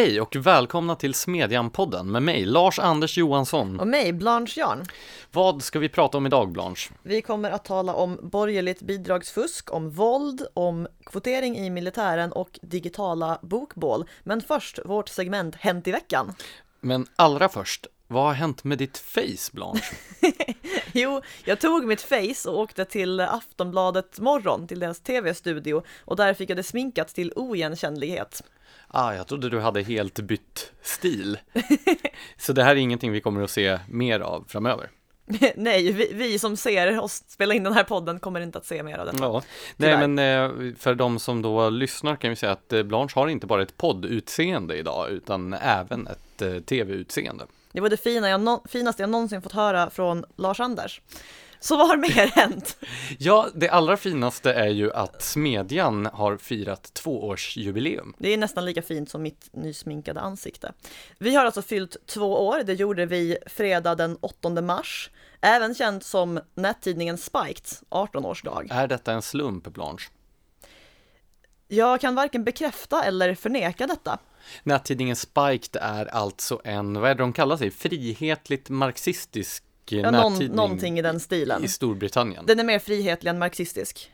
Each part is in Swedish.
Hej och välkomna till Smedjan-podden med mig, Lars-Anders Johansson. Och mig, Blanche Jarn. Vad ska vi prata om idag, Blanche? Vi kommer att tala om borgerligt bidragsfusk, om våld, om kvotering i militären och digitala bokbål. Men först vårt segment Hänt i veckan. Men allra först, vad har hänt med ditt face, Blanche? jo, jag tog mitt face och åkte till Aftonbladet Morgon, till deras tv-studio och där fick jag det sminkat till oigenkännlighet. Ah, jag trodde du hade helt bytt stil. Så det här är ingenting vi kommer att se mer av framöver. Nej, vi, vi, som ser oss spela in den här podden kommer inte att se mer av detta. Ja. Nej, men eh, för de som då lyssnar kan vi säga att eh, Blanche har inte bara ett poddutseende idag, utan även ett eh, tv-utseende. Det var det fina jag finaste jag någonsin fått höra från Lars-Anders. Så vad har mer hänt? ja, det allra finaste är ju att Smedjan har firat tvåårsjubileum. Det är nästan lika fint som mitt nysminkade ansikte. Vi har alltså fyllt två år, det gjorde vi fredag den 8 mars. Även känt som nättidningen Spiked 18-årsdag. Är detta en slump, Blanche? Jag kan varken bekräfta eller förneka detta. Nättidningen Spiked är alltså en, vad är det de kallar sig, frihetligt marxistisk ja, någon, någonting i den stilen. I Storbritannien. Den är mer frihetlig än marxistisk.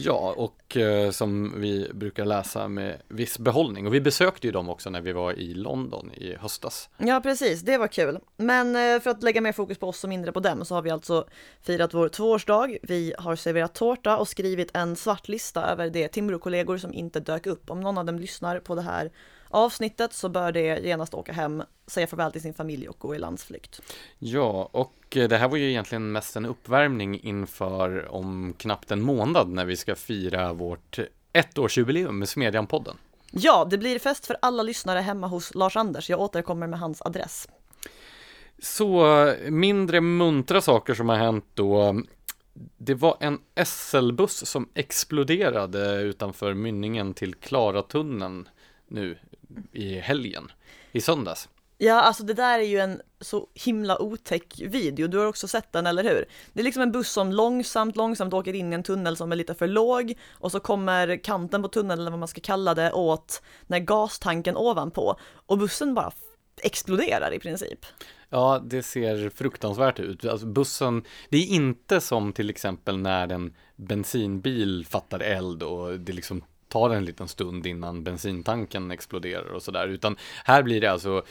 Ja, och eh, som vi brukar läsa med viss behållning. Och vi besökte ju dem också när vi var i London i höstas. Ja, precis. Det var kul. Men eh, för att lägga mer fokus på oss och mindre på dem så har vi alltså firat vår tvåårsdag. Vi har serverat tårta och skrivit en svart lista över de Timbro-kollegor som inte dök upp. Om någon av dem lyssnar på det här avsnittet så bör det genast åka hem, säga farväl till sin familj och gå i landsflykt. Ja, och eh, det här var ju egentligen mest en uppvärmning inför om knappt en månad när vi ska fira vårt ettårsjubileum med Smedjan-podden. Ja, det blir fest för alla lyssnare hemma hos Lars-Anders. Jag återkommer med hans adress. Så mindre muntra saker som har hänt då. Det var en SL-buss som exploderade utanför mynningen till Klaratunneln nu i helgen, i söndags. Ja, alltså det där är ju en så himla otäck video. Du har också sett den, eller hur? Det är liksom en buss som långsamt, långsamt åker in i en tunnel som är lite för låg och så kommer kanten på tunneln, eller vad man ska kalla det, åt när gastanken ovanpå och bussen bara exploderar i princip. Ja, det ser fruktansvärt ut. Alltså bussen, det är inte som till exempel när en bensinbil fattar eld och det liksom tar en liten stund innan bensintanken exploderar och sådär, utan här blir det alltså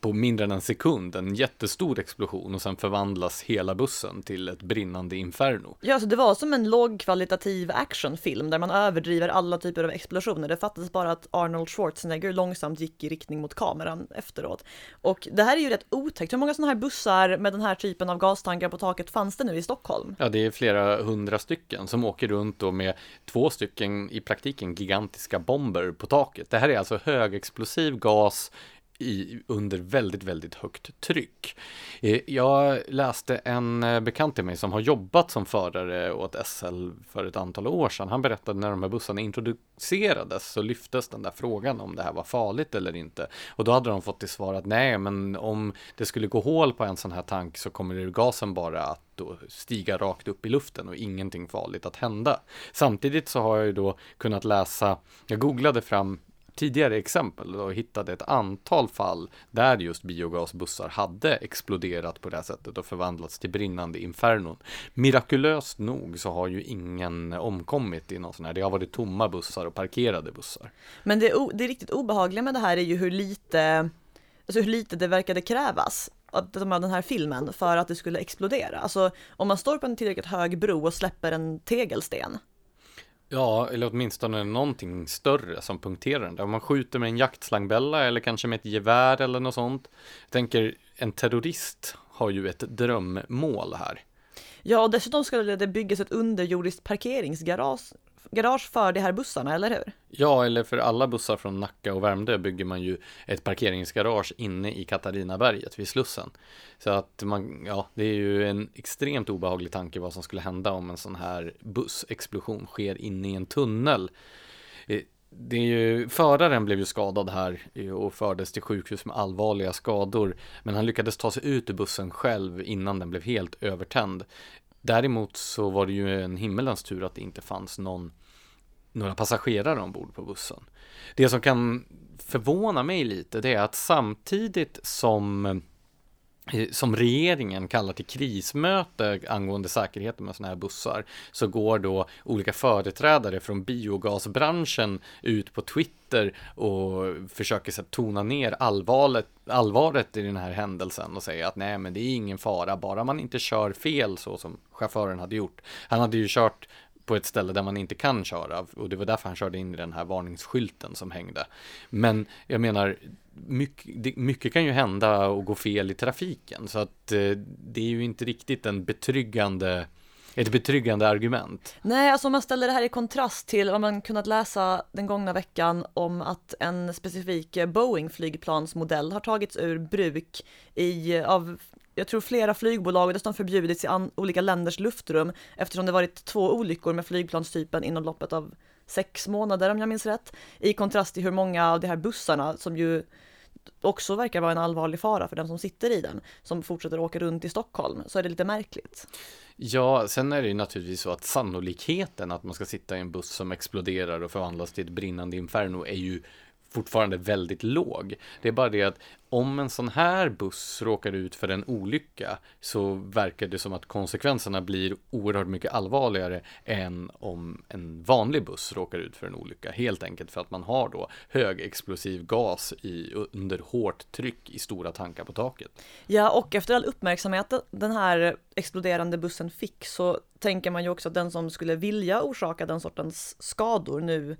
på mindre än en sekund en jättestor explosion och sen förvandlas hela bussen till ett brinnande inferno. Ja, alltså det var som en lågkvalitativ actionfilm där man överdriver alla typer av explosioner. Det fattades bara att Arnold Schwarzenegger långsamt gick i riktning mot kameran efteråt. Och det här är ju rätt otäckt. Hur många sådana här bussar med den här typen av gastankar på taket fanns det nu i Stockholm? Ja, det är flera hundra stycken som åker runt då med två stycken i praktiken gigantiska bomber på taket. Det här är alltså högexplosiv gas i, under väldigt, väldigt högt tryck. Eh, jag läste en eh, bekant till mig som har jobbat som förare åt SL för ett antal år sedan. Han berättade när de här bussarna introducerades så lyftes den där frågan om det här var farligt eller inte. Och då hade de fått till svar att nej, men om det skulle gå hål på en sån här tank så kommer gasen bara att då stiga rakt upp i luften och ingenting farligt att hända. Samtidigt så har jag ju då kunnat läsa, jag googlade fram tidigare exempel och hittade ett antal fall där just biogasbussar hade exploderat på det här sättet och förvandlats till brinnande infernon. Mirakulöst nog så har ju ingen omkommit i någon sån här. Det har varit tomma bussar och parkerade bussar. Men det, det riktigt obehagliga med det här är ju hur lite, alltså hur lite det verkade krävas av den här filmen för att det skulle explodera. Alltså om man står på en tillräckligt hög bro och släpper en tegelsten Ja, eller åtminstone någonting större som punkterar den. Där. Om man skjuter med en jaktslangbella eller kanske med ett gevär eller något sånt. Jag tänker, en terrorist har ju ett drömmål här. Ja, och dessutom skulle det byggas ett underjordiskt parkeringsgarage garage för de här bussarna, eller hur? Ja, eller för alla bussar från Nacka och Värmdö bygger man ju ett parkeringsgarage inne i Katarinaberget vid Slussen. Så att man, ja, det är ju en extremt obehaglig tanke vad som skulle hända om en sån här bussexplosion sker inne i en tunnel. Eh, det är ju, föraren blev ju skadad här eh, och fördes till sjukhus med allvarliga skador. Men han lyckades ta sig ut ur bussen själv innan den blev helt övertänd. Däremot så var det ju en himmelens tur att det inte fanns någon, några passagerare ombord på bussen. Det som kan förvåna mig lite, det är att samtidigt som som regeringen kallar till krismöte angående säkerheten med sådana här bussar så går då olika företrädare från biogasbranschen ut på Twitter och försöker så tona ner allvaret, allvaret i den här händelsen och säga att nej men det är ingen fara bara man inte kör fel så som chauffören hade gjort. Han hade ju kört på ett ställe där man inte kan köra och det var därför han körde in i den här varningsskylten som hängde. Men jag menar, mycket, mycket kan ju hända och gå fel i trafiken så att eh, det är ju inte riktigt en betryggande ett betryggande argument. Nej, alltså om man ställer det här i kontrast till vad man kunnat läsa den gångna veckan om att en specifik Boeing flygplansmodell har tagits ur bruk i, av jag tror flera flygbolag har dessutom förbjudits i olika länders luftrum eftersom det varit två olyckor med flygplanstypen inom loppet av sex månader om jag minns rätt. I kontrast till hur många av de här bussarna som ju också verkar vara en allvarlig fara för den som sitter i den, som fortsätter åka runt i Stockholm, så är det lite märkligt. Ja, sen är det ju naturligtvis så att sannolikheten att man ska sitta i en buss som exploderar och förvandlas till ett brinnande inferno är ju fortfarande väldigt låg. Det är bara det att om en sån här buss råkar ut för en olycka så verkar det som att konsekvenserna blir oerhört mycket allvarligare än om en vanlig buss råkar ut för en olycka. Helt enkelt för att man har då högexplosiv gas i, under hårt tryck i stora tankar på taket. Ja, och efter all uppmärksamhet den här exploderande bussen fick så tänker man ju också att den som skulle vilja orsaka den sortens skador nu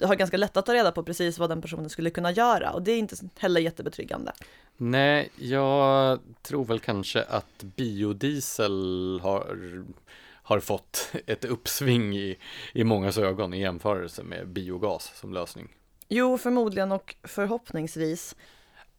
har ganska lätt att ta reda på precis vad den personen skulle kunna göra och det är inte heller jättebetryggande. Nej, jag tror väl kanske att biodiesel har, har fått ett uppsving i, i mångas ögon i jämförelse med biogas som lösning. Jo, förmodligen och förhoppningsvis.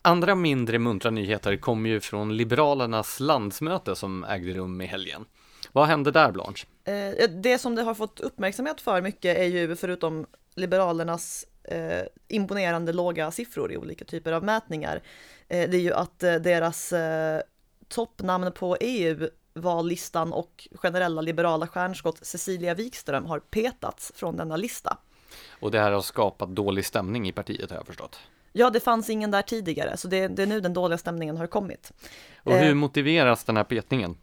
Andra mindre muntra nyheter kommer ju från Liberalernas landsmöte som ägde rum i helgen. Vad hände där Blanche? Eh, det som det har fått uppmärksamhet för mycket är ju förutom Liberalernas eh, imponerande låga siffror i olika typer av mätningar. Eh, det är ju att eh, deras eh, toppnamn på EU-vallistan och generella liberala stjärnskott Cecilia Wikström har petats från denna lista. Och det här har skapat dålig stämning i partiet har jag förstått. Ja, det fanns ingen där tidigare, så det, det är nu den dåliga stämningen har kommit. Och hur eh, motiveras den här petningen?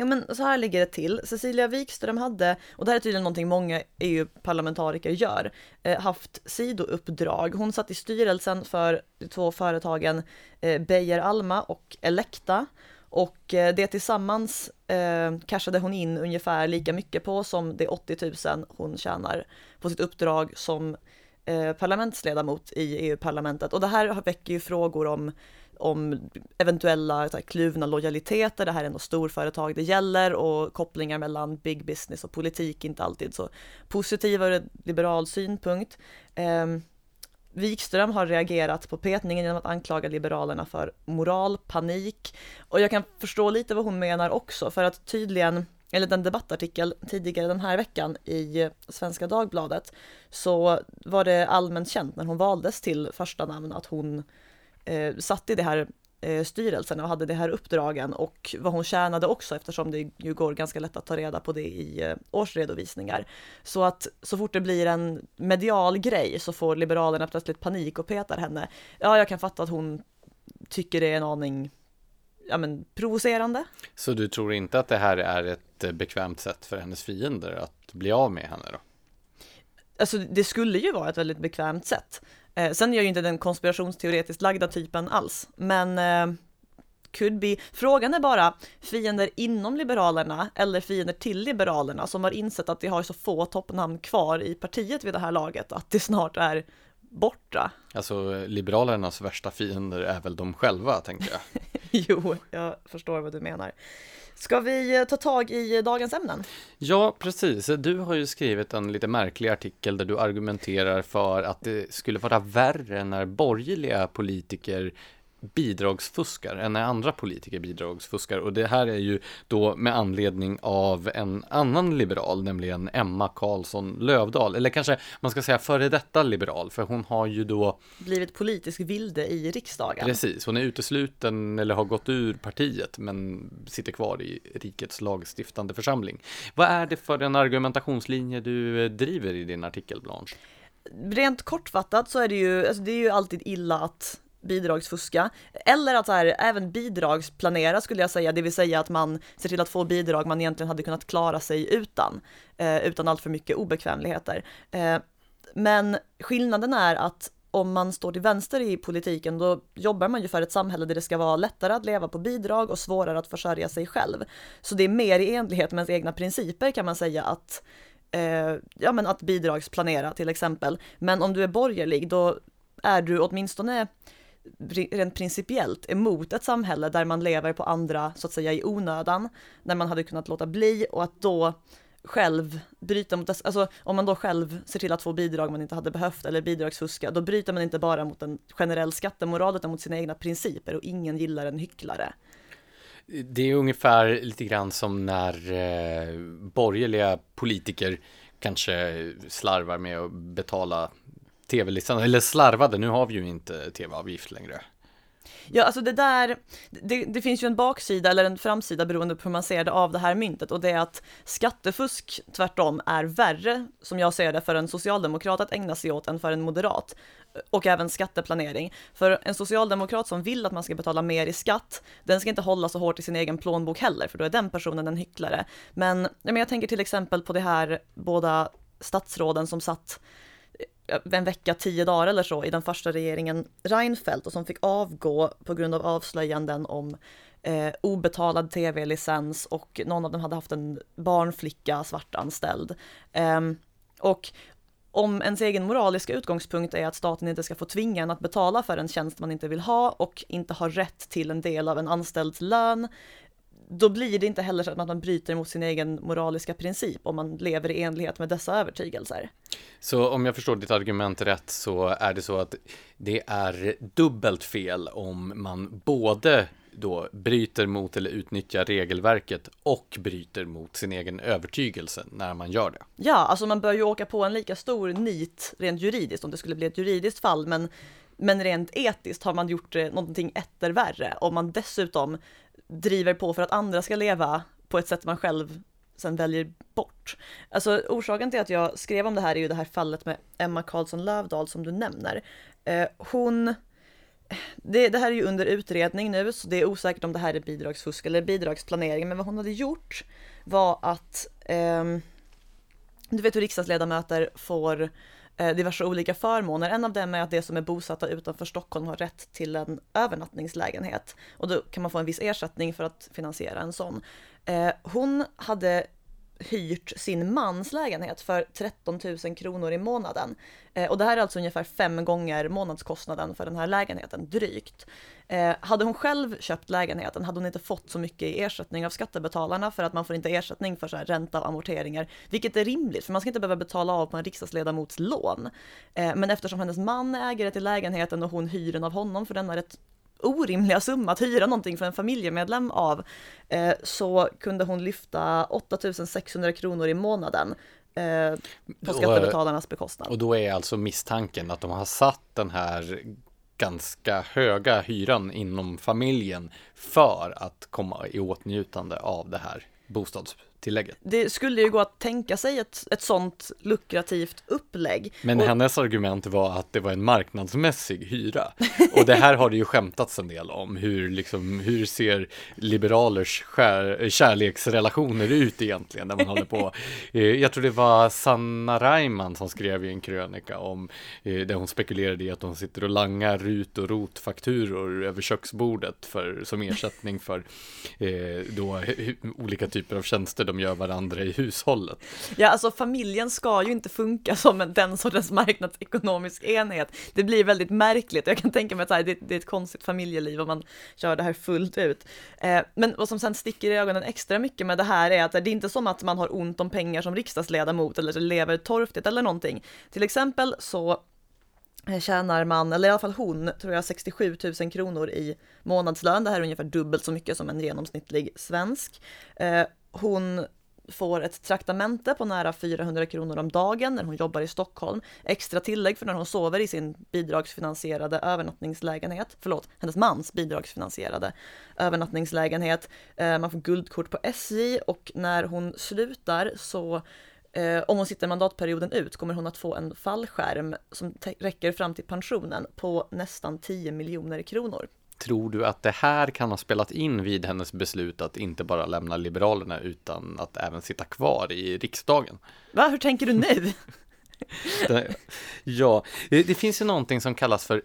Ja men så här ligger det till. Cecilia Wikström hade, och det här är tydligen någonting många EU-parlamentariker gör, eh, haft sidouppdrag. Hon satt i styrelsen för de två företagen eh, Beijer Alma och Elekta. Och eh, det tillsammans eh, cashade hon in ungefär lika mycket på som de 80 000 hon tjänar på sitt uppdrag som eh, parlamentsledamot i EU-parlamentet. Och det här väcker ju frågor om om eventuella här, kluvna lojaliteter, det här är ändå storföretag det gäller och kopplingar mellan big business och politik inte alltid så positiva ur liberal synpunkt. Eh, Wikström har reagerat på petningen genom att anklaga Liberalerna för moralpanik och jag kan förstå lite vad hon menar också för att tydligen eller den debattartikel tidigare den här veckan i Svenska Dagbladet så var det allmänt känt när hon valdes till första namn att hon eh, satt i det här eh, styrelsen och hade det här uppdragen och vad hon tjänade också eftersom det ju går ganska lätt att ta reda på det i eh, årsredovisningar. Så att så fort det blir en medial grej så får Liberalerna plötsligt panik och petar henne. Ja, jag kan fatta att hon tycker det är en aning ja, men, provocerande. Så du tror inte att det här är ett eh, bekvämt sätt för hennes fiender att bli av med henne då? Alltså det skulle ju vara ett väldigt bekvämt sätt. Eh, sen är jag ju inte den konspirationsteoretiskt lagda typen alls, men eh, could be. Frågan är bara fiender inom Liberalerna eller fiender till Liberalerna som har insett att de har så få toppnamn kvar i partiet vid det här laget att det snart är borta. Alltså Liberalernas värsta fiender är väl de själva, tänker jag. jo, jag förstår vad du menar. Ska vi eh, ta tag i eh, dagens ämnen? Ja, precis. Du har ju skrivit en lite märklig artikel där du argumenterar för att det skulle vara värre när borgerliga politiker bidragsfuskar än när andra politiker bidragsfuskar. Och det här är ju då med anledning av en annan liberal, nämligen Emma Karlsson Lövdal. Eller kanske man ska säga före detta liberal, för hon har ju då blivit politisk vilde i riksdagen. Precis, hon är utesluten eller har gått ur partiet men sitter kvar i rikets lagstiftande församling. Vad är det för en argumentationslinje du driver i din artikel, Blanche? rent kortfattat så är det ju, alltså det är ju alltid illa att bidragsfuska. Eller att så här, även bidragsplanera skulle jag säga, det vill säga att man ser till att få bidrag man egentligen hade kunnat klara sig utan, eh, utan allt för mycket obekvämligheter. Eh, men skillnaden är att om man står till vänster i politiken, då jobbar man ju för ett samhälle där det ska vara lättare att leva på bidrag och svårare att försörja sig själv. Så det är mer i enlighet med ens egna principer kan man säga att eh, ja, men att bidragsplanera till exempel. Men om du är borgerlig, då är du åtminstone rent principiellt emot ett samhälle där man lever på andra så att säga i onödan, när man hade kunnat låta bli och att då själv bryta mot, alltså om man då själv ser till att få bidrag man inte hade behövt eller bidragsfuska, då bryter man inte bara mot en generell skattemoral utan mot sina egna principer och ingen gillar en hycklare. Det är ungefär lite grann som när eh, borgerliga politiker kanske slarvar med att betala tv-listan, eller slarvade, nu har vi ju inte tv-avgift längre. Ja, alltså det där, det, det, finns ju en baksida eller en framsida beroende på hur man ser det av det här myntet och det är att skattefusk tvärtom är värre, som jag ser det, för en socialdemokrat att ägna sig åt än för en moderat. Och även skatteplanering. För en socialdemokrat som vill att man ska betala mer i skatt, den ska inte hålla så hårt i sin egen plånbok heller, för då är den personen en hycklare. Men, men jag tänker till exempel på det här båda statsråden som satt Eh, en vecka, tio dagar eller så i den första regeringen Reinfeldt och som fick avgå på grund av avslöjanden om eh, obetalad tv-licens och någon av dem hade haft en barnflicka svartanställd. Eh, och om ens egen moraliska utgångspunkt är att staten inte ska få tvinga en att betala för en tjänst man inte vill ha och inte har rätt till en del av en anställds lön, då blir det inte heller så att man bryter mot sin egen moraliska princip om man lever i enlighet med dessa övertygelser. Så om jag förstår ditt argument rätt så är det så att det är dubbelt fel om man både då bryter mot eller utnyttjar regelverket och bryter mot sin egen övertygelse när man gör det. Ja, alltså man bör ju åka på en lika stor nit rent juridiskt om det skulle bli ett juridiskt fall, men men rent etiskt har man gjort eh, någonting etter värre om man dessutom driver på för att andra ska leva på ett sätt man själv sen väljer bort. Alltså orsaken till att jag skrev om det här är ju det här fallet med Emma Karlsson Lövdahl som du nämner. Eh, hon det, det, här är ju under utredning nu, så det är osäkert om det här är bidragsfusk eller bidragsplanering, men vad hon hade gjort var att eh, du vet hur riksdagsledamöter får Eh, Eh, diverse olika förmåner. En av dem är att de som är bosatta utanför Stockholm har rätt till en övernattningslägenhet och då kan man få en viss ersättning för att finansiera en sån. Eh, hon hade hyrt sin mans lägenhet för 13 000 kronor i månaden. Eh, och det här är alltså ungefär fem gånger månadskostnaden för den här lägenheten, drygt. Eh, hade hon själv köpt lägenheten hade hon inte fått så mycket i ersättning av skattebetalarna för att man får inte ersättning för så här ränta och amorteringar, vilket är rimligt för man ska inte behöva betala av på en riksdagsledamots lån. Eh, men eftersom hennes man är ägare till lägenheten och hon hyr den av honom för denna rätt orimliga summa att hyra någonting för en familjemedlem av eh, så kunde hon lyfta 8600 kronor i månaden eh, på skattebetalarnas bekostnad. Och då är alltså misstanken att de har satt den här ganska höga hyran inom familjen för att komma i åtnjutande av det här bostads tillägget. Det skulle ju gå att tänka sig ett, ett sånt lukrativt upplägg. Men och... hennes argument var att det var en marknadsmässig hyra. Och det här har det ju skämtats en del om. Hur, liksom, hur ser liberalers skär, kärleksrelationer ut egentligen? Där man håller på. Eh, jag tror det var Sanna Reimann som skrev i en krönika om eh, där hon spekulerade i att hon sitter och langar RUT och ROT-fakturor över köksbordet för, som ersättning för eh, då, olika typer av tjänster de gör varandra i hushållet. Ja, alltså familjen ska ju inte funka som en, den sortens marknadsekonomisk enhet. Det blir väldigt märkligt jag kan tänka mig att det, det är ett konstigt familjeliv om man kör det här fullt ut. Eh, men vad som sen sticker i ögonen extra mycket med det här är att det är inte som att man har ont om pengar som riksdagsledamot eller lever torftigt eller någonting. Till exempel så eh, tjänar man, eller i alla fall hon, tror jag 67 000 kronor i månadslön. Det här är ungefär dubbelt så mycket som en genomsnittlig svensk. Eh, hon får ett traktamente på nära 400 kronor om dagen när hon jobbar i Stockholm. Extra tillägg för när hon sover i sin bidragsfinansierade övernattningslägenhet. Förlåt, hennes mans bidragsfinansierade övernattningslägenhet. Eh, man får guldkort på SJ och när hon slutar så eh, om hon sitter mandatperioden ut kommer hon att få en fallskärm som räcker fram till pensionen på nästan 10 miljoner kronor. Tror du att det här kan ha spelat in vid hennes beslut att inte bara lämna Liberalerna utan att även sitta kvar i riksdagen? Va, hur tänker du nu? ja, det, det, finns ju någonting som kallas för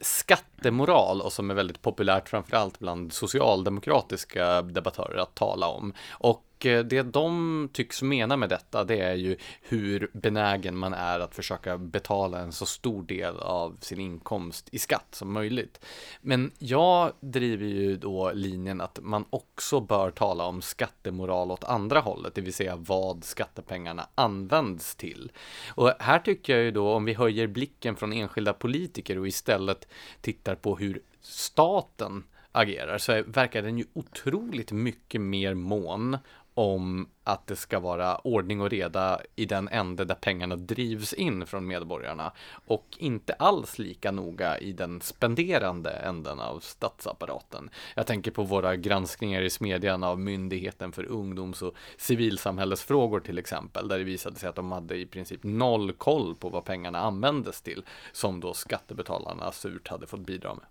skattemoral och som är väldigt populärt framförallt bland socialdemokratiska debattörer att tala om. Och eh, det de tycks mena med detta, det är ju hur benägen man är att försöka betala en så stor del av sin inkomst i skatt som möjligt. Men jag driver ju då linjen att man också bör tala om skattemoral åt andra hållet, det vill säga vad skattepengarna används till. Och här tycker jag ju då, om vi höjer blicken från enskilda politiker och istället tittar på hur staten agerar så verkar den ju otroligt mycket mer mån om att det ska vara ordning och reda i den ände där pengarna drivs in från medborgarna och inte alls lika noga i den spenderande änden av statsapparaten. Jag tänker på våra granskningar i smedjan av Myndigheten för ungdoms och civilsamhällesfrågor till exempel, där det visade sig att de hade i princip noll koll på vad pengarna användes till, som då skattebetalarna surt hade fått bidra med.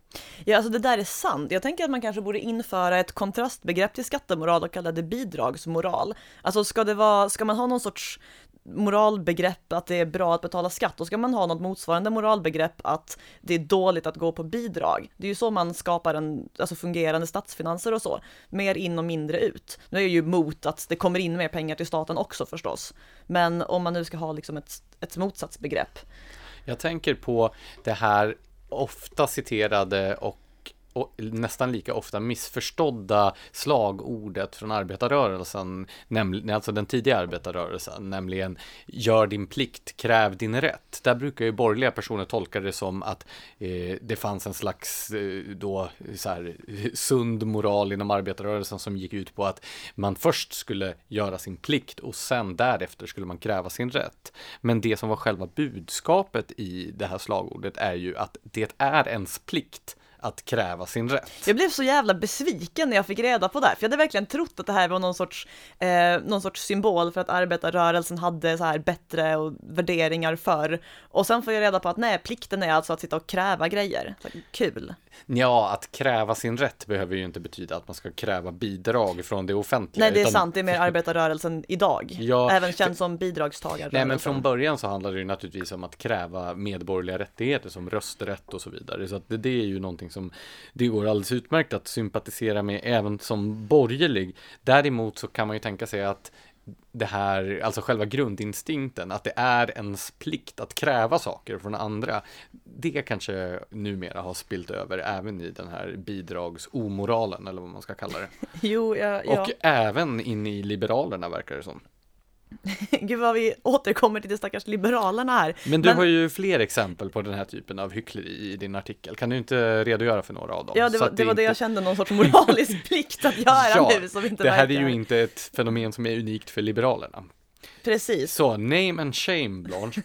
Ja, alltså det där är sant. Jag tänker att man kanske borde införa ett kontrastbegrepp till skattemoral och kalla det bidragsmoral. Alltså ska det vara, ska man ha någon sorts moralbegrepp att det är bra att betala skatt, då ska man ha något motsvarande moralbegrepp att det är dåligt att gå på bidrag. Det är ju så man skapar en, alltså fungerande statsfinanser och så. Mer in och mindre ut. Nu är jag ju emot att det kommer in mer pengar till staten också förstås. Men om man nu ska ha liksom ett, ett motsatsbegrepp. Jag tänker på det här ofta citerade och och nästan lika ofta missförstådda slagordet från arbetarrörelsen, alltså den tidiga arbetarrörelsen, nämligen gör din plikt, kräv din rätt. Där brukar ju borgerliga personer tolka det som att eh, det fanns en slags eh, då så här, sund moral inom arbetarrörelsen som gick ut på att man först skulle göra sin plikt och sen därefter skulle man kräva sin rätt. Men det som var själva budskapet i det här slagordet är ju att det är ens plikt att kräva sin rätt. Jag blev så jävla besviken när jag fick reda på det här, för jag hade verkligen trott att det här var någon sorts, eh, någon sorts symbol för att arbetarrörelsen hade så här bättre och värderingar för. Och sen får jag reda på att nej, plikten är alltså att sitta och kräva grejer. Så, kul. Ja, att kräva sin rätt behöver ju inte betyda att man ska kräva bidrag från det offentliga. Nej, det är utan... sant, det är mer arbetarrörelsen idag. Ja, Även känd som bidragstagare. Nej, men från början så handlar det ju naturligtvis om att kräva medborgerliga rättigheter som rösträtt och så vidare. Så att det, det är ju någonting som det går alldeles utmärkt att sympatisera med även som borgerlig. Däremot så kan man ju tänka sig att det här, alltså själva grundinstinkten, att det är ens plikt att kräva saker från andra, det kanske numera har spilt över även i den här bidragsomoralen, eller vad man ska kalla det. jo, ja, ja. Och även in i Liberalerna verkar det som. Gud vad vi återkommer till de stackars liberalerna här. Men du Men... har ju fler exempel på den här typen av hyckleri i din artikel. Kan du inte redogöra för några av dem? Ja, det var, det, det, var inte... det jag kände någon sorts moralisk plikt att göra ja, nu som inte Det här verkar. är ju inte ett fenomen som är unikt för liberalerna. Precis. Så, name and shame, Blanche.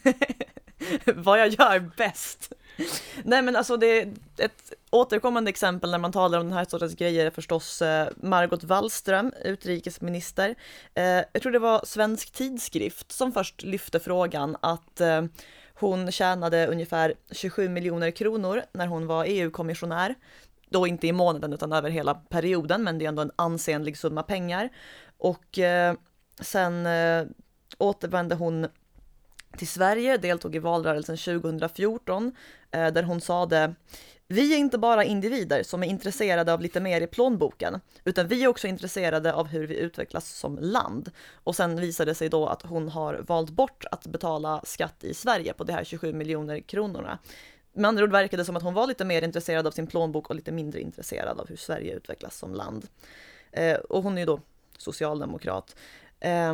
vad jag gör bäst. Nej men alltså det är ett återkommande exempel när man talar om den här sortens grejer är förstås eh, Margot Wallström, utrikesminister. Eh, jag tror det var Svensk Tidskrift som först lyfte frågan att eh, hon tjänade ungefär 27 miljoner kronor när hon var EU-kommissionär. Då inte i månaden utan över hela perioden, men det är ändå en ansenlig summa pengar. Och sen återvände hon till Sverige, deltog i valrörelsen 2014, Eh, där hon sade vi är inte bara individer som är intresserade av lite mer i plånboken, utan vi är också intresserade av hur vi utvecklas som land. Och sen visade det sig då att hon har valt bort att betala skatt i Sverige på de här 27 miljoner kronorna. Med andra ord verkade det som att hon var lite mer intresserad av sin plånbok och lite mindre intresserad av hur Sverige utvecklas som land. Eh, och hon är ju då socialdemokrat. Eh,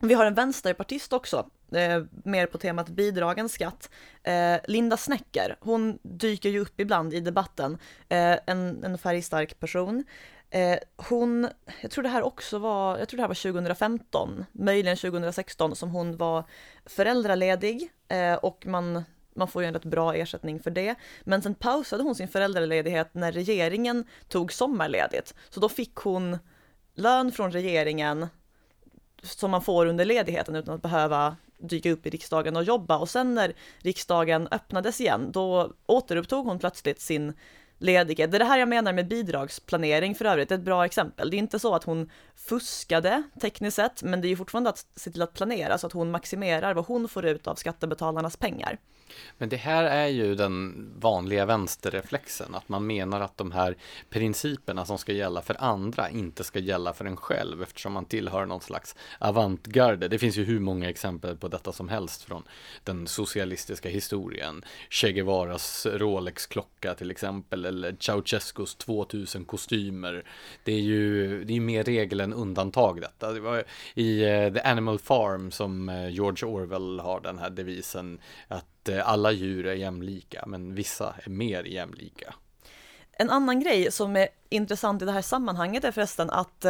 vi har en vänsterpartist också, eh, mer på temat bidragen skatt. Eh, Linda Snäcker, hon dyker ju upp ibland i debatten, eh, en, en färgstark person. Eh, hon, jag tror det här också var, jag tror det här var 2015, möjligen 2016, som hon var föräldraledig eh, och man man får ju en rätt bra ersättning för det. Men sen pausade hon sin föräldraledighet när regeringen tog sommarledigt. Så då fick hon lön från regeringen som man får under ledigheten utan att behöva dyka upp i riksdagen och jobba. Och sen när riksdagen öppnades igen, då återupptog hon plötsligt sin ledighet. Det är det här jag menar med bidragsplanering för övrigt, ett bra exempel. Det är inte så att hon fuskade tekniskt sett, men det är ju fortfarande att se till att planera så att hon maximerar vad hon får ut av skattebetalarnas pengar. Men det här är ju den vanliga vänsterreflexen, att man menar att de här principerna som ska gälla för andra inte ska gälla för en själv eftersom man tillhör någon slags avantgarde. Det finns ju hur många exempel på detta som helst från den socialistiska historien. Che Guevaras Rolex-klocka till exempel, eller Ceausescus 2000 kostymer. Det är ju det är mer regler egentligen undantag detta. Det var i eh, The Animal Farm som eh, George Orwell har den här devisen att eh, alla djur är jämlika, men vissa är mer jämlika. En annan grej som är intressant i det här sammanhanget är förresten att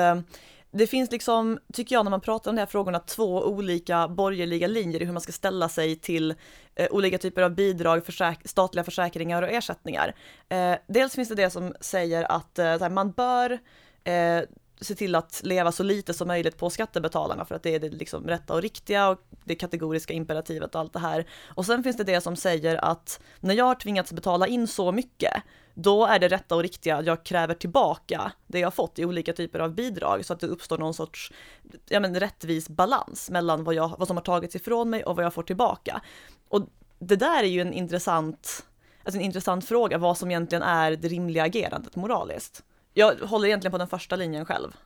det finns liksom, tycker jag, när man pratar om de här frågorna, två olika borgerliga linjer i hur man ska ställa sig till eh, olika typer av bidrag, försäk statliga försäkringar och ersättningar. Eh, dels finns det det som säger att eh, man bör eh, se till att leva så lite som möjligt på skattebetalarna för att det är det liksom rätta och riktiga och det kategoriska imperativet och allt det här. Och sen finns det det som säger att när jag har tvingats betala in så mycket, då är det rätta och riktiga att jag kräver tillbaka det jag fått i olika typer av bidrag så att det uppstår någon sorts ja, men, rättvis balans mellan vad, jag, vad som har tagits ifrån mig och vad jag får tillbaka. Och det där är ju en intressant, alltså en intressant fråga, vad som egentligen är det rimliga agerandet moraliskt. Jag håller egentligen på den första linjen själv.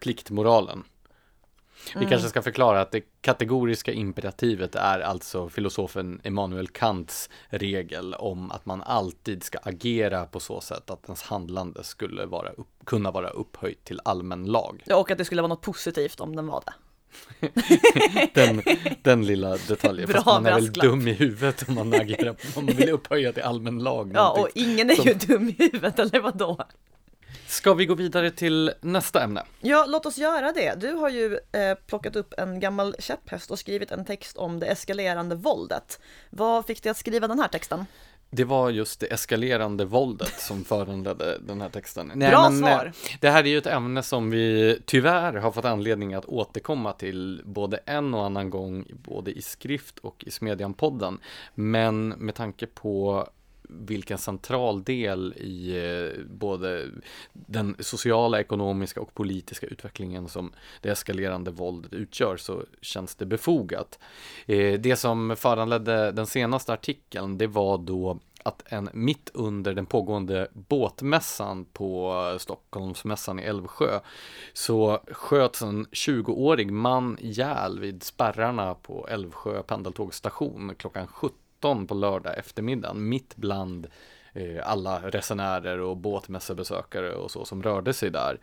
Pliktmoralen. Vi mm. kanske ska förklara att det kategoriska imperativet är alltså filosofen Immanuel Kants regel om att man alltid ska agera på så sätt att ens handlande skulle vara upp, kunna vara upphöjt till allmän lag. Ja, och att det skulle vara något positivt om den var det. den, den lilla detaljen, Bra fast man är väl dum i huvudet om man agerar, om man vill upphöja till allmän lag. Ja, och ingen är som... ju dum i huvudet, eller vadå? Ska vi gå vidare till nästa ämne? Ja, låt oss göra det. Du har ju eh, plockat upp en gammal käpphäst och skrivit en text om det eskalerande våldet. Vad fick dig att skriva den här texten? Det var just det eskalerande våldet som föranledde den här texten. Nej, Bra men, eh, svar! Det här är ju ett ämne som vi tyvärr har fått anledning att återkomma till både en och annan gång, både i skrift och i Smedjan-podden. Men med tanke på vilken central del i eh, både den sociala, ekonomiska och politiska utvecklingen som det eskalerande våldet utgör så känns det befogat. Eh, det som föranledde den senaste artikeln det var då att en mitt under den pågående båtmässan på Stockholmsmässan i Älvsjö så sköts en 20-årig man ihjäl vid spärrarna på Älvsjö pendeltågsstation klockan 17 17 på lördag eftermiddagen mitt bland eh, alla resenärer och båtmässebesökare och så som rörde sig där.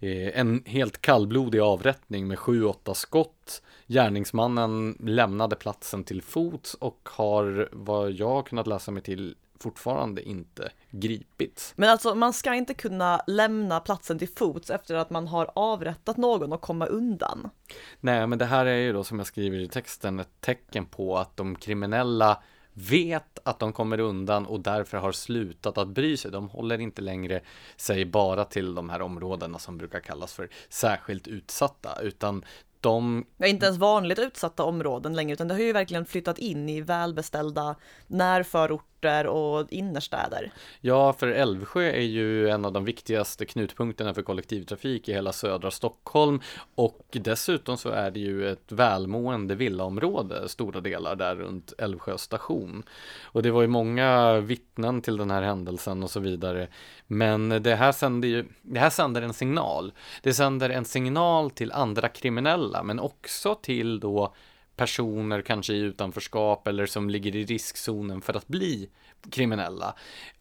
Eh, en helt kallblodig avrättning med 7-8 skott. Gärningsmannen lämnade platsen till fots och har vad jag kunnat läsa mig till fortfarande inte gripits. Men alltså man ska inte kunna lämna platsen till fots efter att man har avrättat någon och komma undan. Nej, men det här är ju då som jag skriver i texten ett tecken på att de kriminella vet att de kommer undan och därför har slutat att bry sig. De håller inte längre sig bara till de här områdena som brukar kallas för särskilt utsatta, utan de... Ja, inte ens vanligt utsatta områden längre, utan det har ju verkligen flyttat in i välbeställda närförorter och innerstäder. Ja, för Älvsjö är ju en av de viktigaste knutpunkterna för kollektivtrafik i hela södra Stockholm och dessutom så är det ju ett välmående villaområde stora delar där runt Älvsjö station. Och det var ju många vittnen till den här händelsen och så vidare. Men det här sänder ju, det här sänder en signal. Det sänder en signal till andra kriminella, men också till då personer kanske i utanförskap eller som ligger i riskzonen för att bli kriminella.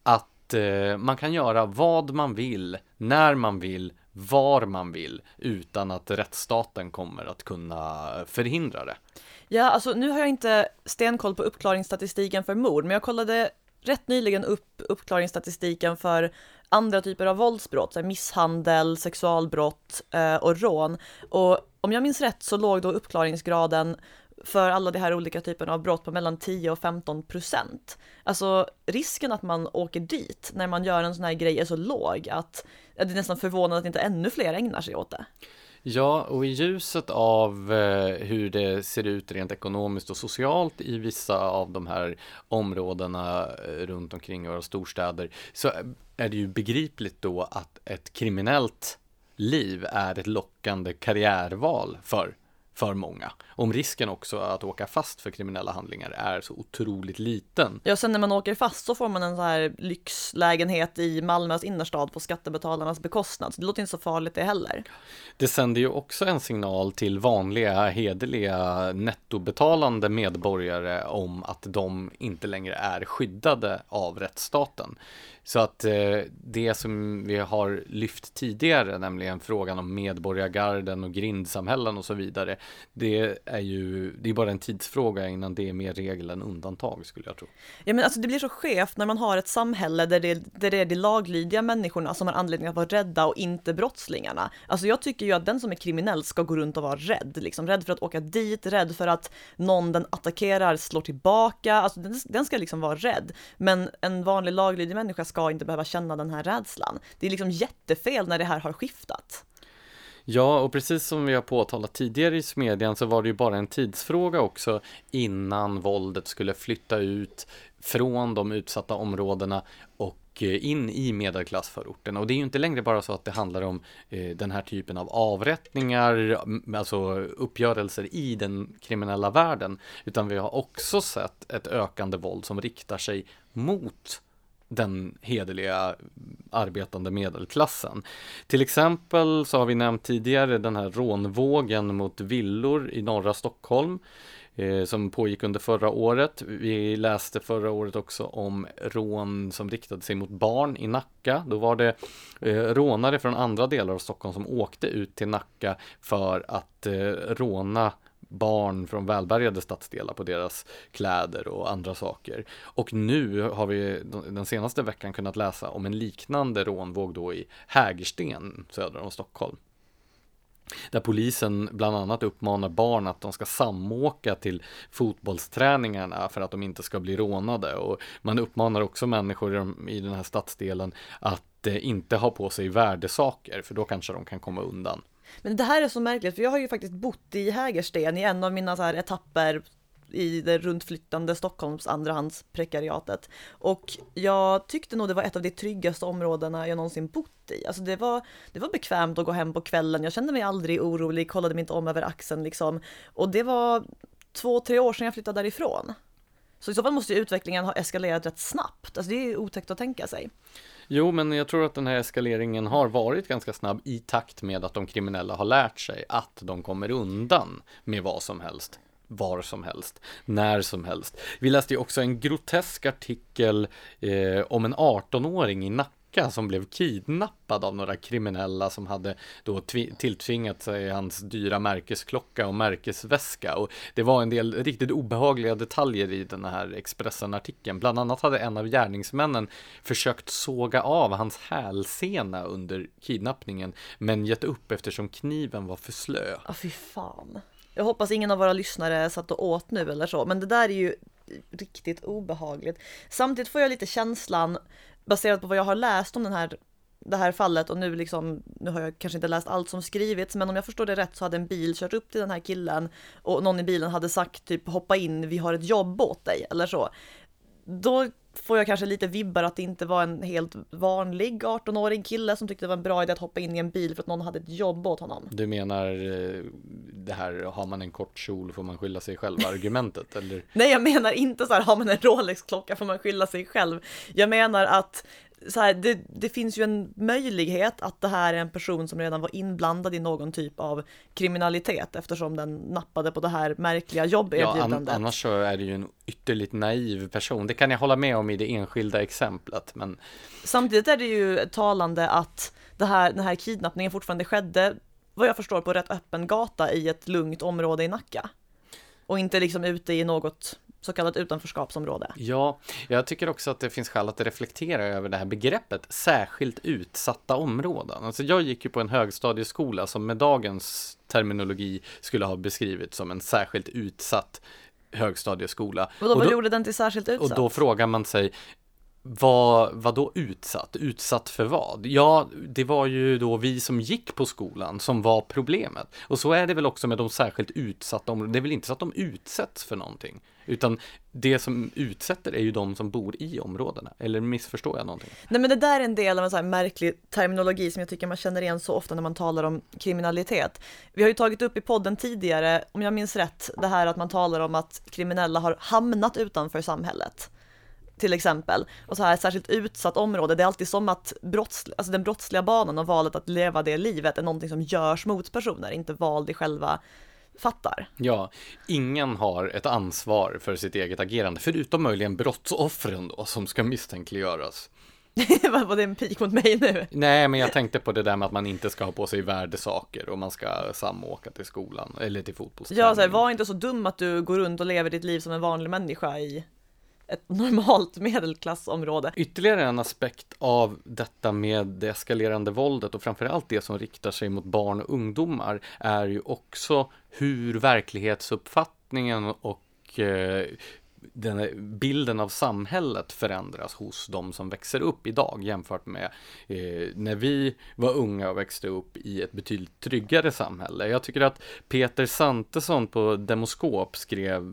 Att eh, man kan göra vad man vill, när man vill, var man vill utan att rättsstaten kommer att kunna förhindra det. Ja, alltså nu har jag inte stenkoll på uppklaringsstatistiken för mord, men jag kollade rätt nyligen upp uppklaringsstatistiken för andra typer av våldsbrott, så misshandel, sexualbrott eh, och rån. Och om jag minns rätt så låg då uppklaringsgraden för alla de här olika typerna av brott på mellan 10 och 15 procent. Alltså risken att man åker dit när man gör en sån här grej är så låg att det är nästan förvånande att inte ännu fler ägnar sig åt det. Ja, och i ljuset av eh, hur det ser ut rent ekonomiskt och socialt i vissa av de här områdena eh, runt omkring våra storstäder så är det ju begripligt då att ett kriminellt liv är ett lockande karriärval för för många. Om risken också att åka fast för kriminella handlingar är så otroligt liten. Ja, sen när man åker fast så får man en så här lyxlägenhet i Malmös innerstad på skattebetalarnas bekostnad. Så det låter inte så farligt det heller. Det sänder ju också en signal till vanliga, hederliga, nettobetalande medborgare om att de inte längre är skyddade av rättsstaten. Så att eh, det som vi har lyft tidigare, nämligen frågan om medborgargarden och grindsamhällen och så vidare, det är ju, det är bara en tidsfråga innan det är mer regel än undantag skulle jag tro. Ja men alltså det blir så skevt när man har ett samhälle där det, där det är de laglydiga människorna som har anledning att vara rädda och inte brottslingarna. Alltså jag tycker ju att den som är kriminell ska gå runt och vara rädd, liksom rädd för att åka dit, rädd för att någon den attackerar slår tillbaka, alltså den, den ska liksom vara rädd. Men en vanlig laglydig människa ska inte behöva känna den här rädslan. Det är liksom jättefel när det här har skiftat. Ja, och precis som vi har påtalat tidigare i smedjan så var det ju bara en tidsfråga också innan våldet skulle flytta ut från de utsatta områdena och eh, in i medelklassförorten. Och det är ju inte längre bara så att det handlar om eh, den här typen av avrättningar, alltså uppgörelser i den kriminella världen, utan vi har också sett ett ökande våld som riktar sig mot den hederliga arbetande medelklassen. Till exempel så har vi nämnt tidigare den här rånvågen mot villor i norra Stockholm eh, som pågick under förra året. Vi läste förra året också om rån som riktade sig mot barn i Nacka. Då var det eh, rånare från andra delar av Stockholm som åkte ut till Nacka för att eh, råna barn från välbärgade stadsdelar på deras kläder och andra saker. Och nu har vi den senaste veckan kunnat läsa om en liknande rånvåg då i Hägersten söder om Stockholm. Där polisen bland annat uppmanar barn att de ska samåka till fotbollsträningarna för att de inte ska bli rånade. Och man uppmanar också människor i den här stadsdelen att eh, inte ha på sig värdesaker för då kanske de kan komma undan. Men det här är så märkligt, för jag har ju faktiskt bott i Hägersten i en av mina så här etapper i det runtflyttande Stockholms andrahandsprekariatet. Och jag tyckte nog det var ett av de tryggaste områdena jag någonsin bott i. Alltså det var, det var bekvämt att gå hem på kvällen, jag kände mig aldrig orolig, kollade mig inte om över axeln liksom. Och det var två, tre år sedan jag flyttade därifrån. Så i så fall måste ju utvecklingen ha eskalerat rätt snabbt, alltså det är ju otäckt att tänka sig. Jo, men jag tror att den här eskaleringen har varit ganska snabb i takt med att de kriminella har lärt sig att de kommer undan med vad som helst var som helst, när som helst. Vi läste ju också en grotesk artikel eh, om en 18-åring i Nacka flicka som blev kidnappad av några kriminella som hade då tilltvingat sig hans dyra märkesklocka och märkesväska. Och det var en del riktigt obehagliga detaljer i den här Expressen-artikeln. Bland annat hade en av gärningsmännen försökt såga av hans hälsena under kidnappningen, men gett upp eftersom kniven var för slö. Ja, fy fan. Jag hoppas ingen av våra lyssnare satt och åt nu eller så, men det där är ju riktigt obehagligt. Samtidigt får jag lite känslan baserat på vad jag har läst om den här, det här fallet och nu liksom, nu har jag kanske inte läst allt som skrivits, men om jag förstår det rätt så hade en bil kört upp till den här killen och någon i bilen hade sagt typ hoppa in, vi har ett jobb åt dig eller så. Då får jag kanske lite vibbar att det inte var en helt vanlig 18-årig kille som tyckte det var en bra idé att hoppa in i en bil för att någon hade ett jobb åt honom. Du menar eh, det här, har man en kort kjol får man skylla sig själv argumentet eller? Nej, jag menar inte så här, har man en Rolex-klocka får man skylla sig själv. Jag menar att så här, det, det, finns ju en möjlighet att det här är en person som redan var inblandad i någon typ av kriminalitet eftersom den nappade på det här märkliga jobberbjudandet. Ja, an annars så är det ju en ytterligt naiv person. Det kan jag hålla med om i det enskilda exemplet. Men... Samtidigt är det ju talande att det här, den här kidnappningen fortfarande skedde, vad jag förstår, på rätt öppen gata i ett lugnt område i Nacka. Och inte liksom ute i något så kallat utanförskapsområde. Ja, jag tycker också att det finns skäl att reflektera över det här begreppet särskilt utsatta områden. Alltså jag gick ju på en högstadieskola som med dagens terminologi skulle ha beskrivits som en särskilt utsatt högstadieskola. Och då, vad gjorde den till särskilt utsatt? Och då frågar man sig, vad, vad då utsatt? Utsatt för vad? Ja, det var ju då vi som gick på skolan som var problemet. Och så är det väl också med de särskilt utsatta områdena. Det är väl inte så att de utsätts för någonting, utan det som utsätter är ju de som bor i områdena. Eller missförstår jag någonting? Nej men det där är en del av en så här märklig terminologi som jag tycker man känner igen så ofta när man talar om kriminalitet. Vi har ju tagit upp i podden tidigare, om jag minns rätt, det här att man talar om att kriminella har hamnat utanför samhället till exempel. Och så här särskilt utsatt område, det är alltid som att brotts, alltså den brottsliga banan och valet att leva det livet är någonting som görs mot personer, inte val i själva fattar. Ja, ingen har ett ansvar för sitt eget agerande, förutom möjligen brottsoffren då, som ska misstänkliggöras. Var det en pik mot mig nu? Nej, men jag tänkte på det där med att man inte ska ha på sig värdesaker och man ska samåka till skolan eller till fotbollsträning. Ja, så här, var inte så dum att du går runt och lever ditt liv som en vanlig människa i ett normalt medelklassområde. Ytterligare en aspekt av detta med det eskalerande våldet och framförallt det som riktar sig mot barn och ungdomar är ju också hur verklighetsuppfattningen och eh, den bilden av samhället förändras hos de som växer upp idag jämfört med eh, när vi var unga och växte upp i ett betydligt tryggare samhälle. Jag tycker att Peter Santesson på Demoskop skrev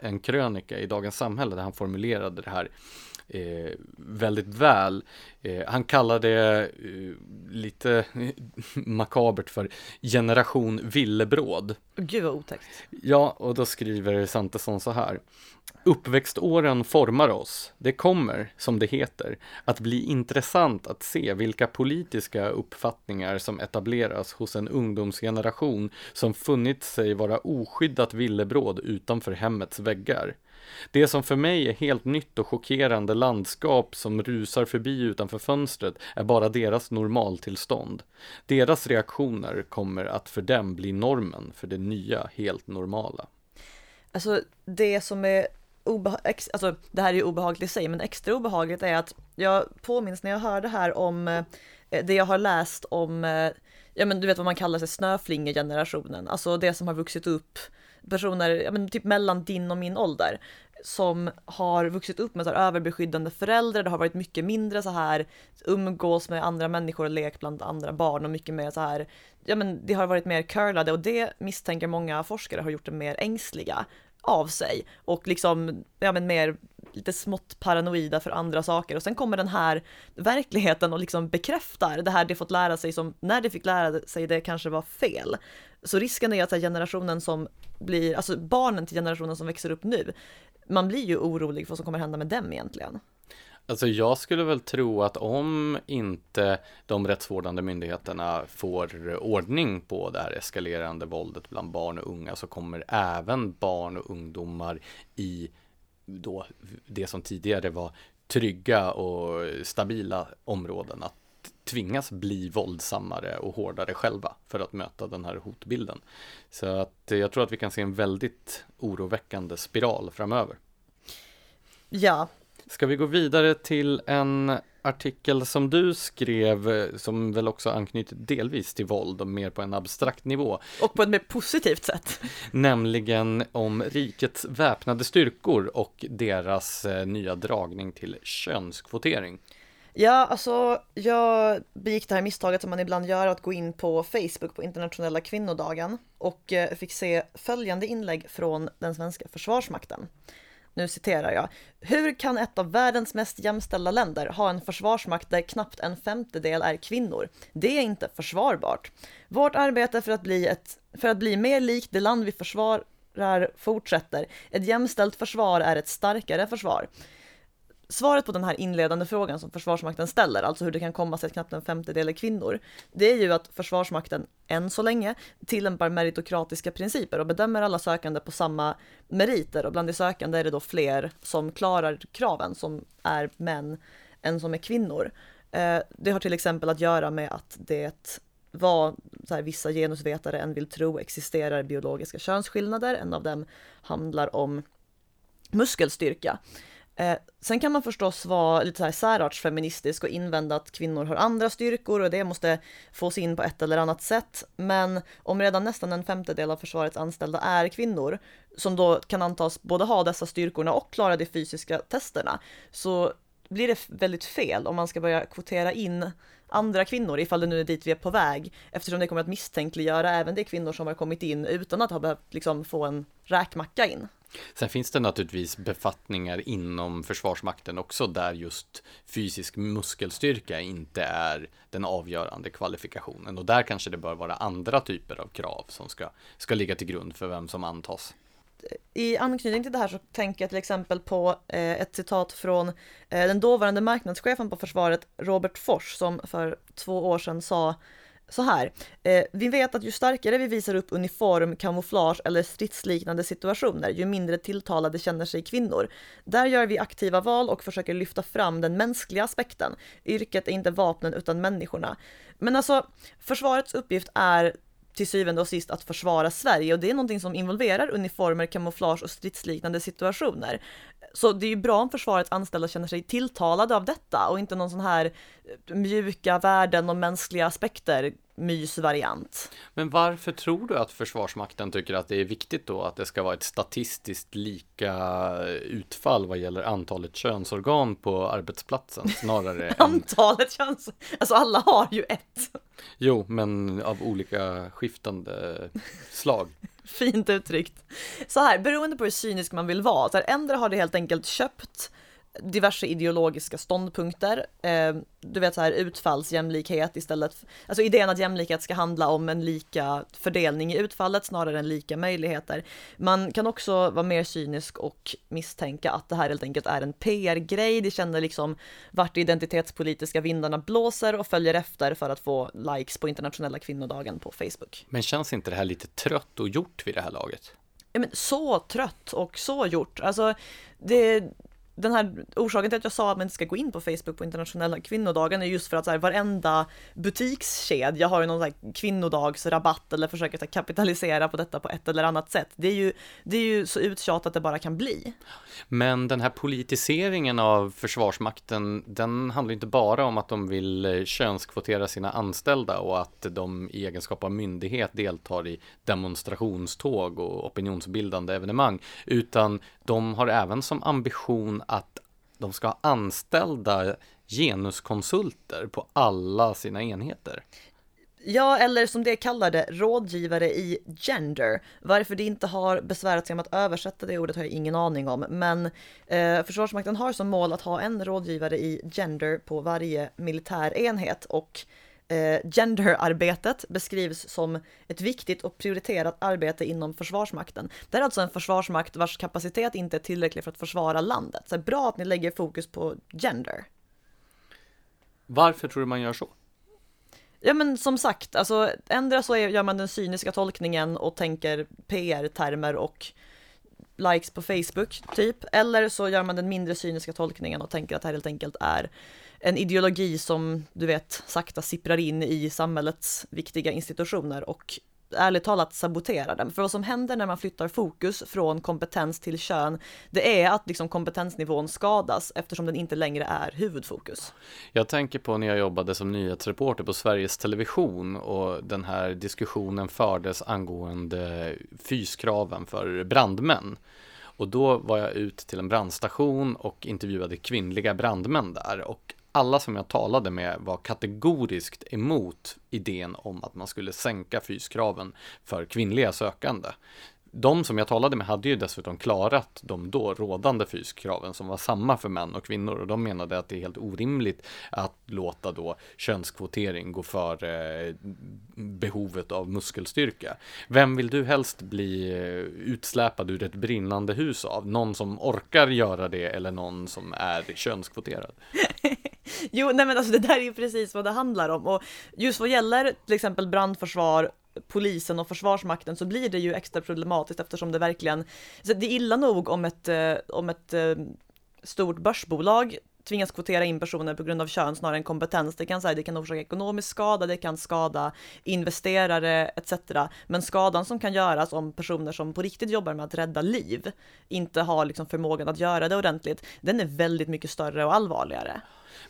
en krönika i Dagens Samhälle där han formulerade det här eh, väldigt väl. Eh, han kallade det eh, lite makabert för generation villebråd. Gud vad otäckt. Ja, och då skriver Santesson så här. Uppväxtåren formar oss. Det kommer, som det heter, att bli intressant att se vilka politiska uppfattningar som etableras hos en ungdomsgeneration som funnit sig vara oskyddat villebråd utanför hemmets väggar. Det som för mig är helt nytt och chockerande landskap som rusar förbi utanför fönstret är bara deras normaltillstånd. Deras reaktioner kommer att för dem bli normen för det nya, helt normala. Alltså det som är obehagligt, alltså det här är ju obehagligt i sig, men extra obehagligt är att jag påminns när jag hörde här om eh, det jag har läst om, eh, ja men du vet vad man kallar sig snöflingegenerationen, alltså det som har vuxit upp personer, ja men typ mellan din och min ålder, som har vuxit upp med så här överbeskyddande föräldrar, det har varit mycket mindre så här umgås med andra människor och lek bland andra barn och mycket mer så här, ja men det har varit mer curlade och det misstänker många forskare har gjort det mer ängsliga av sig och liksom, ja men mer lite smått paranoida för andra saker och sen kommer den här verkligheten och liksom bekräftar det här de fått lära sig som när de fick lära sig det kanske var fel. Så risken är att generationen som blir, alltså barnen till generationen som växer upp nu, man blir ju orolig för vad som kommer hända med dem egentligen. Alltså jag skulle väl tro att om inte de rättsvårdande myndigheterna får ordning på det här eskalerande våldet bland barn och unga så kommer även barn och ungdomar i då det som tidigare var trygga och stabila områden att tvingas bli våldsammare och hårdare själva för att möta den här hotbilden. Så att jag tror att vi kan se en väldigt oroväckande spiral framöver. Ja, Ska vi gå vidare till en artikel som du skrev som väl också anknyter delvis till våld och mer på en abstrakt nivå. Och på ett mer positivt sätt. Nämligen om rikets väpnade styrkor och deras eh, nya dragning till könskvotering. Ja, alltså jag begick det här misstaget som man ibland gör att gå in på Facebook på internationella kvinnodagen och eh, fick se följande inlägg från den svenska försvarsmakten. Nu citerar jag. Hur kan ett av världens mest jämställda länder ha en försvarsmakt där knappt en femtedel är kvinnor? Det är inte försvarbart. Vårt arbete för att bli, ett, för att bli mer likt det land vi försvarar fortsätter. Ett jämställt försvar är ett starkare försvar. Svaret på den här inledande frågan som Försvarsmakten ställer, alltså hur det kan komma sig att knappt en femtedel är kvinnor, det är ju att Försvarsmakten än så länge tillämpar meritokratiska principer och bedömer alla sökande på samma meriter och bland de sökande är det då fler som klarar kraven som är män än som är kvinnor. Eh, det har till exempel att göra med att det vad så här, vissa genusvetare än vill tro existerar biologiska könsskillnader. En av dem handlar om muskelstyrka. Eh, sen kan man förstås vara lite så här särartsfeministisk och invända att kvinnor har andra styrkor och det måste fås in på ett eller annat sätt. Men om redan nästan en femtedel av försvarets anställda är kvinnor, som då kan antas både ha dessa styrkorna och klara de fysiska testerna, så blir det väldigt fel om man ska börja kvotera in andra kvinnor, ifall det nu är dit vi är på väg, eftersom det kommer att misstänkliggöra även de kvinnor som har kommit in utan att ha behövt liksom få en räkmacka in. Sen finns det naturligtvis befattningar inom Försvarsmakten också där just fysisk muskelstyrka inte är den avgörande kvalifikationen. Och där kanske det bör vara andra typer av krav som ska, ska ligga till grund för vem som antas. I anknytning till det här så tänker jag till exempel på eh, ett citat från eh, den dåvarande marknadschefen på försvaret, Robert Fors, som för två år sedan sa så här. Eh, vi vet att ju starkare vi visar upp uniform, kamouflage eller stridsliknande situationer, ju mindre tilltalade känner sig kvinnor. Där gör vi aktiva val och försöker lyfta fram den mänskliga aspekten. Yrket är inte vapnen utan människorna. Men alltså, försvarets uppgift är till syvende och sist att försvara Sverige och det är någonting som involverar uniformer, kamouflage och stridsliknande situationer. Så det är ju bra om försvarets anställda känner sig tilltalade av detta och inte någon sån här mjuka värden och mänskliga aspekter mysvariant. Men varför tror du att Försvarsmakten tycker att det är viktigt då att det ska vara ett statistiskt lika utfall vad gäller antalet könsorgan på arbetsplatsen snarare än... antalet köns... Alltså alla har ju ett. Jo, men av olika skiftande slag. Fint uttryckt. Så här, beroende på hur cynisk man vill vara, så här, ändra har det helt enkelt köpt diverse ideologiska ståndpunkter. Eh, du vet så här utfallsjämlikhet istället. Alltså idén att jämlikhet ska handla om en lika fördelning i utfallet snarare än lika möjligheter. Man kan också vara mer cynisk och misstänka att det här helt enkelt är en PR-grej. De känner liksom vart identitetspolitiska vindarna blåser och följer efter för att få likes på internationella kvinnodagen på Facebook. Men känns inte det här lite trött och gjort vid det här laget? Ja, men så trött och så gjort. Alltså, det, den här orsaken till att jag sa att man inte ska gå in på Facebook på internationella kvinnodagen är just för att så här, varenda butikskedja har ju någon så här kvinnodagsrabatt eller försöker så här, kapitalisera på detta på ett eller annat sätt. Det är ju, det är ju så uttjatat det bara kan bli. Men den här politiseringen av Försvarsmakten, den handlar inte bara om att de vill eh, könskvotera sina anställda och att de i egenskap av myndighet deltar i demonstrationståg och opinionsbildande evenemang, utan de har även som ambition att de ska ha anställda genuskonsulter på alla sina enheter. Ja, eller som det kallar det, rådgivare i gender. Varför det inte har besvärat sig om att översätta det ordet har jag ingen aning om, men eh, Försvarsmakten har som mål att ha en rådgivare i gender på varje militär enhet och eh, genderarbetet beskrivs som ett viktigt och prioriterat arbete inom Försvarsmakten. Det är alltså en försvarsmakt vars kapacitet inte är tillräcklig för att försvara landet. Så det är bra att ni lägger fokus på gender. Varför tror du man gör så? Ja men som sagt, alltså ändra så gör man den cyniska tolkningen och tänker PR-termer och likes på Facebook, typ. Eller så gör man den mindre cyniska tolkningen och tänker att det här helt enkelt är en ideologi som, du vet, sakta sipprar in i samhällets viktiga institutioner och ärligt talat sabotera den. För vad som händer när man flyttar fokus från kompetens till kön, det är att liksom kompetensnivån skadas eftersom den inte längre är huvudfokus. Jag tänker på när jag jobbade som nyhetsreporter på Sveriges Television och den här diskussionen fördes angående fyskraven för brandmän. Och då var jag ut till en brandstation och intervjuade kvinnliga brandmän där och alla som jag talade med var kategoriskt emot idén om att man skulle sänka fyskraven för kvinnliga sökande. De som jag talade med hade ju dessutom klarat de då rådande fyskraven som var samma för män och kvinnor och de menade att det är helt orimligt att låta då könskvotering gå före eh, behovet av muskelstyrka. Vem vill du helst bli eh, utsläpad ur ett brinnande hus av? Någon som orkar göra det eller någon som är könskvoterad? Jo, nej men alltså det där är ju precis vad det handlar om och just vad gäller till exempel brandförsvar polisen och försvarsmakten så blir det ju extra problematiskt eftersom det verkligen, så det är illa nog om ett, eh, om ett eh, stort börsbolag tvingas kvotera in personer på grund av kön snarare än kompetens. Det kan, säga, det kan orsaka ekonomisk skada, det kan skada investerare etc. Men skadan som kan göras om personer som på riktigt jobbar med att rädda liv inte har liksom förmågan att göra det ordentligt, den är väldigt mycket större och allvarligare.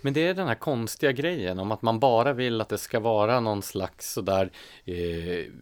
Men det är den här konstiga grejen om att man bara vill att det ska vara någon slags sådär eh,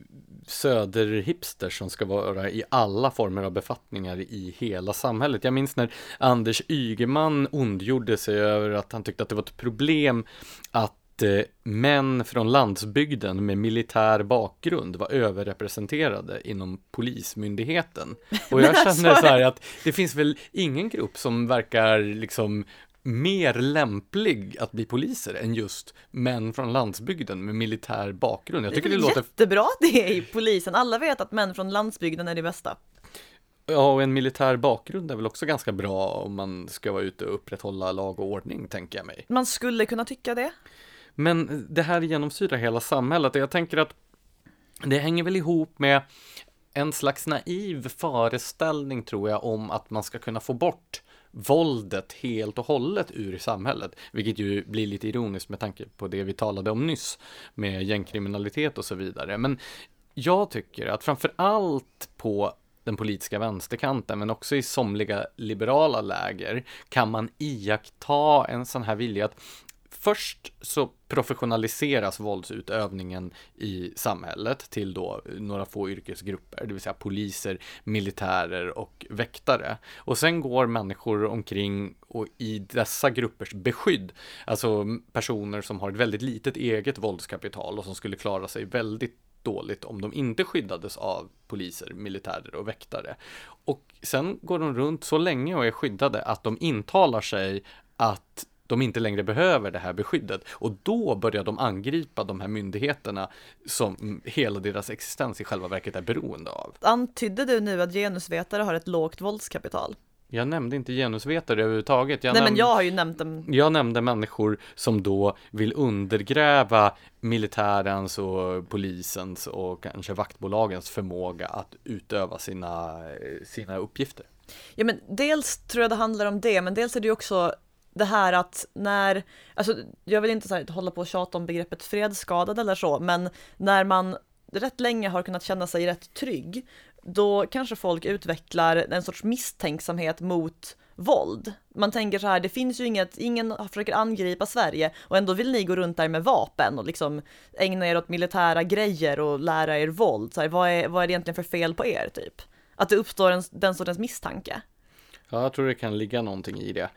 söderhipsters som ska vara i alla former av befattningar i hela samhället. Jag minns när Anders Ygeman ondgjorde sig över att han tyckte att det var ett problem att eh, män från landsbygden med militär bakgrund var överrepresenterade inom polismyndigheten. Och jag känner så här att det finns väl ingen grupp som verkar liksom mer lämplig att bli poliser än just män från landsbygden med militär bakgrund. Jag tycker det, det låter jättebra att det är i polisen. Alla vet att män från landsbygden är det bästa. Ja, och en militär bakgrund är väl också ganska bra om man ska vara ute och upprätthålla lag och ordning, tänker jag mig. Man skulle kunna tycka det. Men det här genomsyrar hela samhället och jag tänker att det hänger väl ihop med en slags naiv föreställning tror jag om att man ska kunna få bort våldet helt och hållet ur samhället, vilket ju blir lite ironiskt med tanke på det vi talade om nyss med gängkriminalitet och så vidare. Men jag tycker att framför allt på den politiska vänsterkanten, men också i somliga liberala läger, kan man iaktta en sån här vilja att Först så professionaliseras våldsutövningen i samhället till då några få yrkesgrupper, det vill säga poliser, militärer och väktare. Och sen går människor omkring och i dessa gruppers beskydd, alltså personer som har ett väldigt litet eget våldskapital och som skulle klara sig väldigt dåligt om de inte skyddades av poliser, militärer och väktare. Och sen går de runt så länge och är skyddade att de intalar sig att de inte längre behöver det här beskyddet och då börjar de angripa de här myndigheterna som hela deras existens i själva verket är beroende av. Antydde du nu att genusvetare har ett lågt våldskapital? Jag nämnde inte genusvetare överhuvudtaget. Jag Nej, men jag har ju nämnt dem. Jag nämnde människor som då vill undergräva militärens och polisens och kanske vaktbolagens förmåga att utöva sina, sina uppgifter. Ja, men dels tror jag det handlar om det, men dels är det ju också det här att när, alltså jag vill inte så här, hålla på och tjata om begreppet fredsskadad eller så, men när man rätt länge har kunnat känna sig rätt trygg, då kanske folk utvecklar en sorts misstänksamhet mot våld. Man tänker så här, det finns ju inget, ingen försöker angripa Sverige och ändå vill ni gå runt där med vapen och liksom ägna er åt militära grejer och lära er våld. Så här, vad, är, vad är det egentligen för fel på er typ? Att det uppstår en, den sortens misstanke. Ja, jag tror det kan ligga någonting i det.